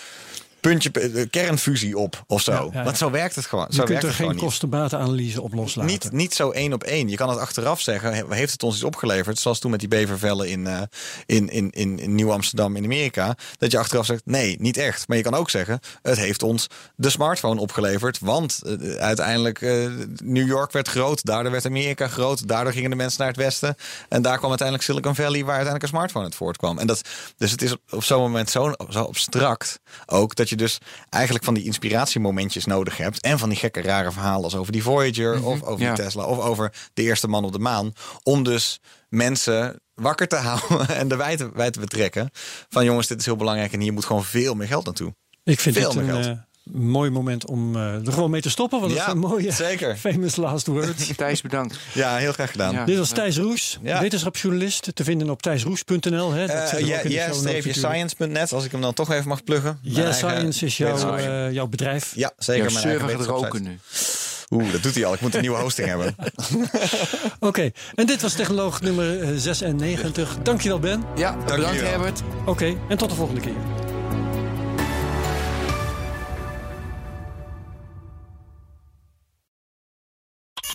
Puntje, eh, kernfusie op of zo.
Ja, ja, ja.
Want zo werkt het gewoon.
Je
zo
kunt
werkt
er geen kostenbatenanalyse op loslaten.
Niet, niet zo één op één. Je kan het achteraf zeggen. he- Heeft het ons iets opgeleverd? Zoals toen met die bevervellen in, eh, in, in, in, in Nieuw-Amsterdam in Amerika. Dat je achteraf zegt, nee, niet echt. Maar je kan ook zeggen, het heeft ons de smartphone opgeleverd. Want eh, uiteindelijk, eh, New York werd groot. Daardoor werd Amerika groot. Daardoor gingen de mensen naar het westen. En daar kwam uiteindelijk Silicon Valley, waar uiteindelijk een smartphone uit voortkwam. En dat, dus het is op zo'n moment zo, zo abstract ook. Dat je dus eigenlijk van die inspiratiemomentjes nodig hebt. En van die gekke rare verhalen als over die Voyager. Of over
ja.
die Tesla. Of over de eerste man op de maan. Om dus mensen wakker te houden en de wij te, wij te betrekken. Van jongens, dit is heel belangrijk en hier moet gewoon veel meer geld naartoe.
Ik vind
Veel
het
meer
een
geld.
Mooi moment om eh, er gewoon mee te stoppen. Want dat
Ja,
is een mooie
zeker.
famous last words.
Thijs, bedankt.
Ja, heel graag gedaan.
Ja.
Dit was Thijs Roes,
Ja.
wetenschapsjournalist. Te vinden op thijsroes.nl. hè. Dat
Eh, als ik hem dan toch even mag pluggen. Eigen
Science is jouw, eh, jouw bedrijf.
Ja, zeker.
Jouw
mijn eigen
roken nu.
Oeh, dat doet hij al. Ik moet een nieuwe hosting hebben.
Oké, en dit was technoloog nummer eh, 96. Dankjewel Ben.
Ja, bedankt
jullie wel.
Herbert.
Oké, en tot de volgende keer.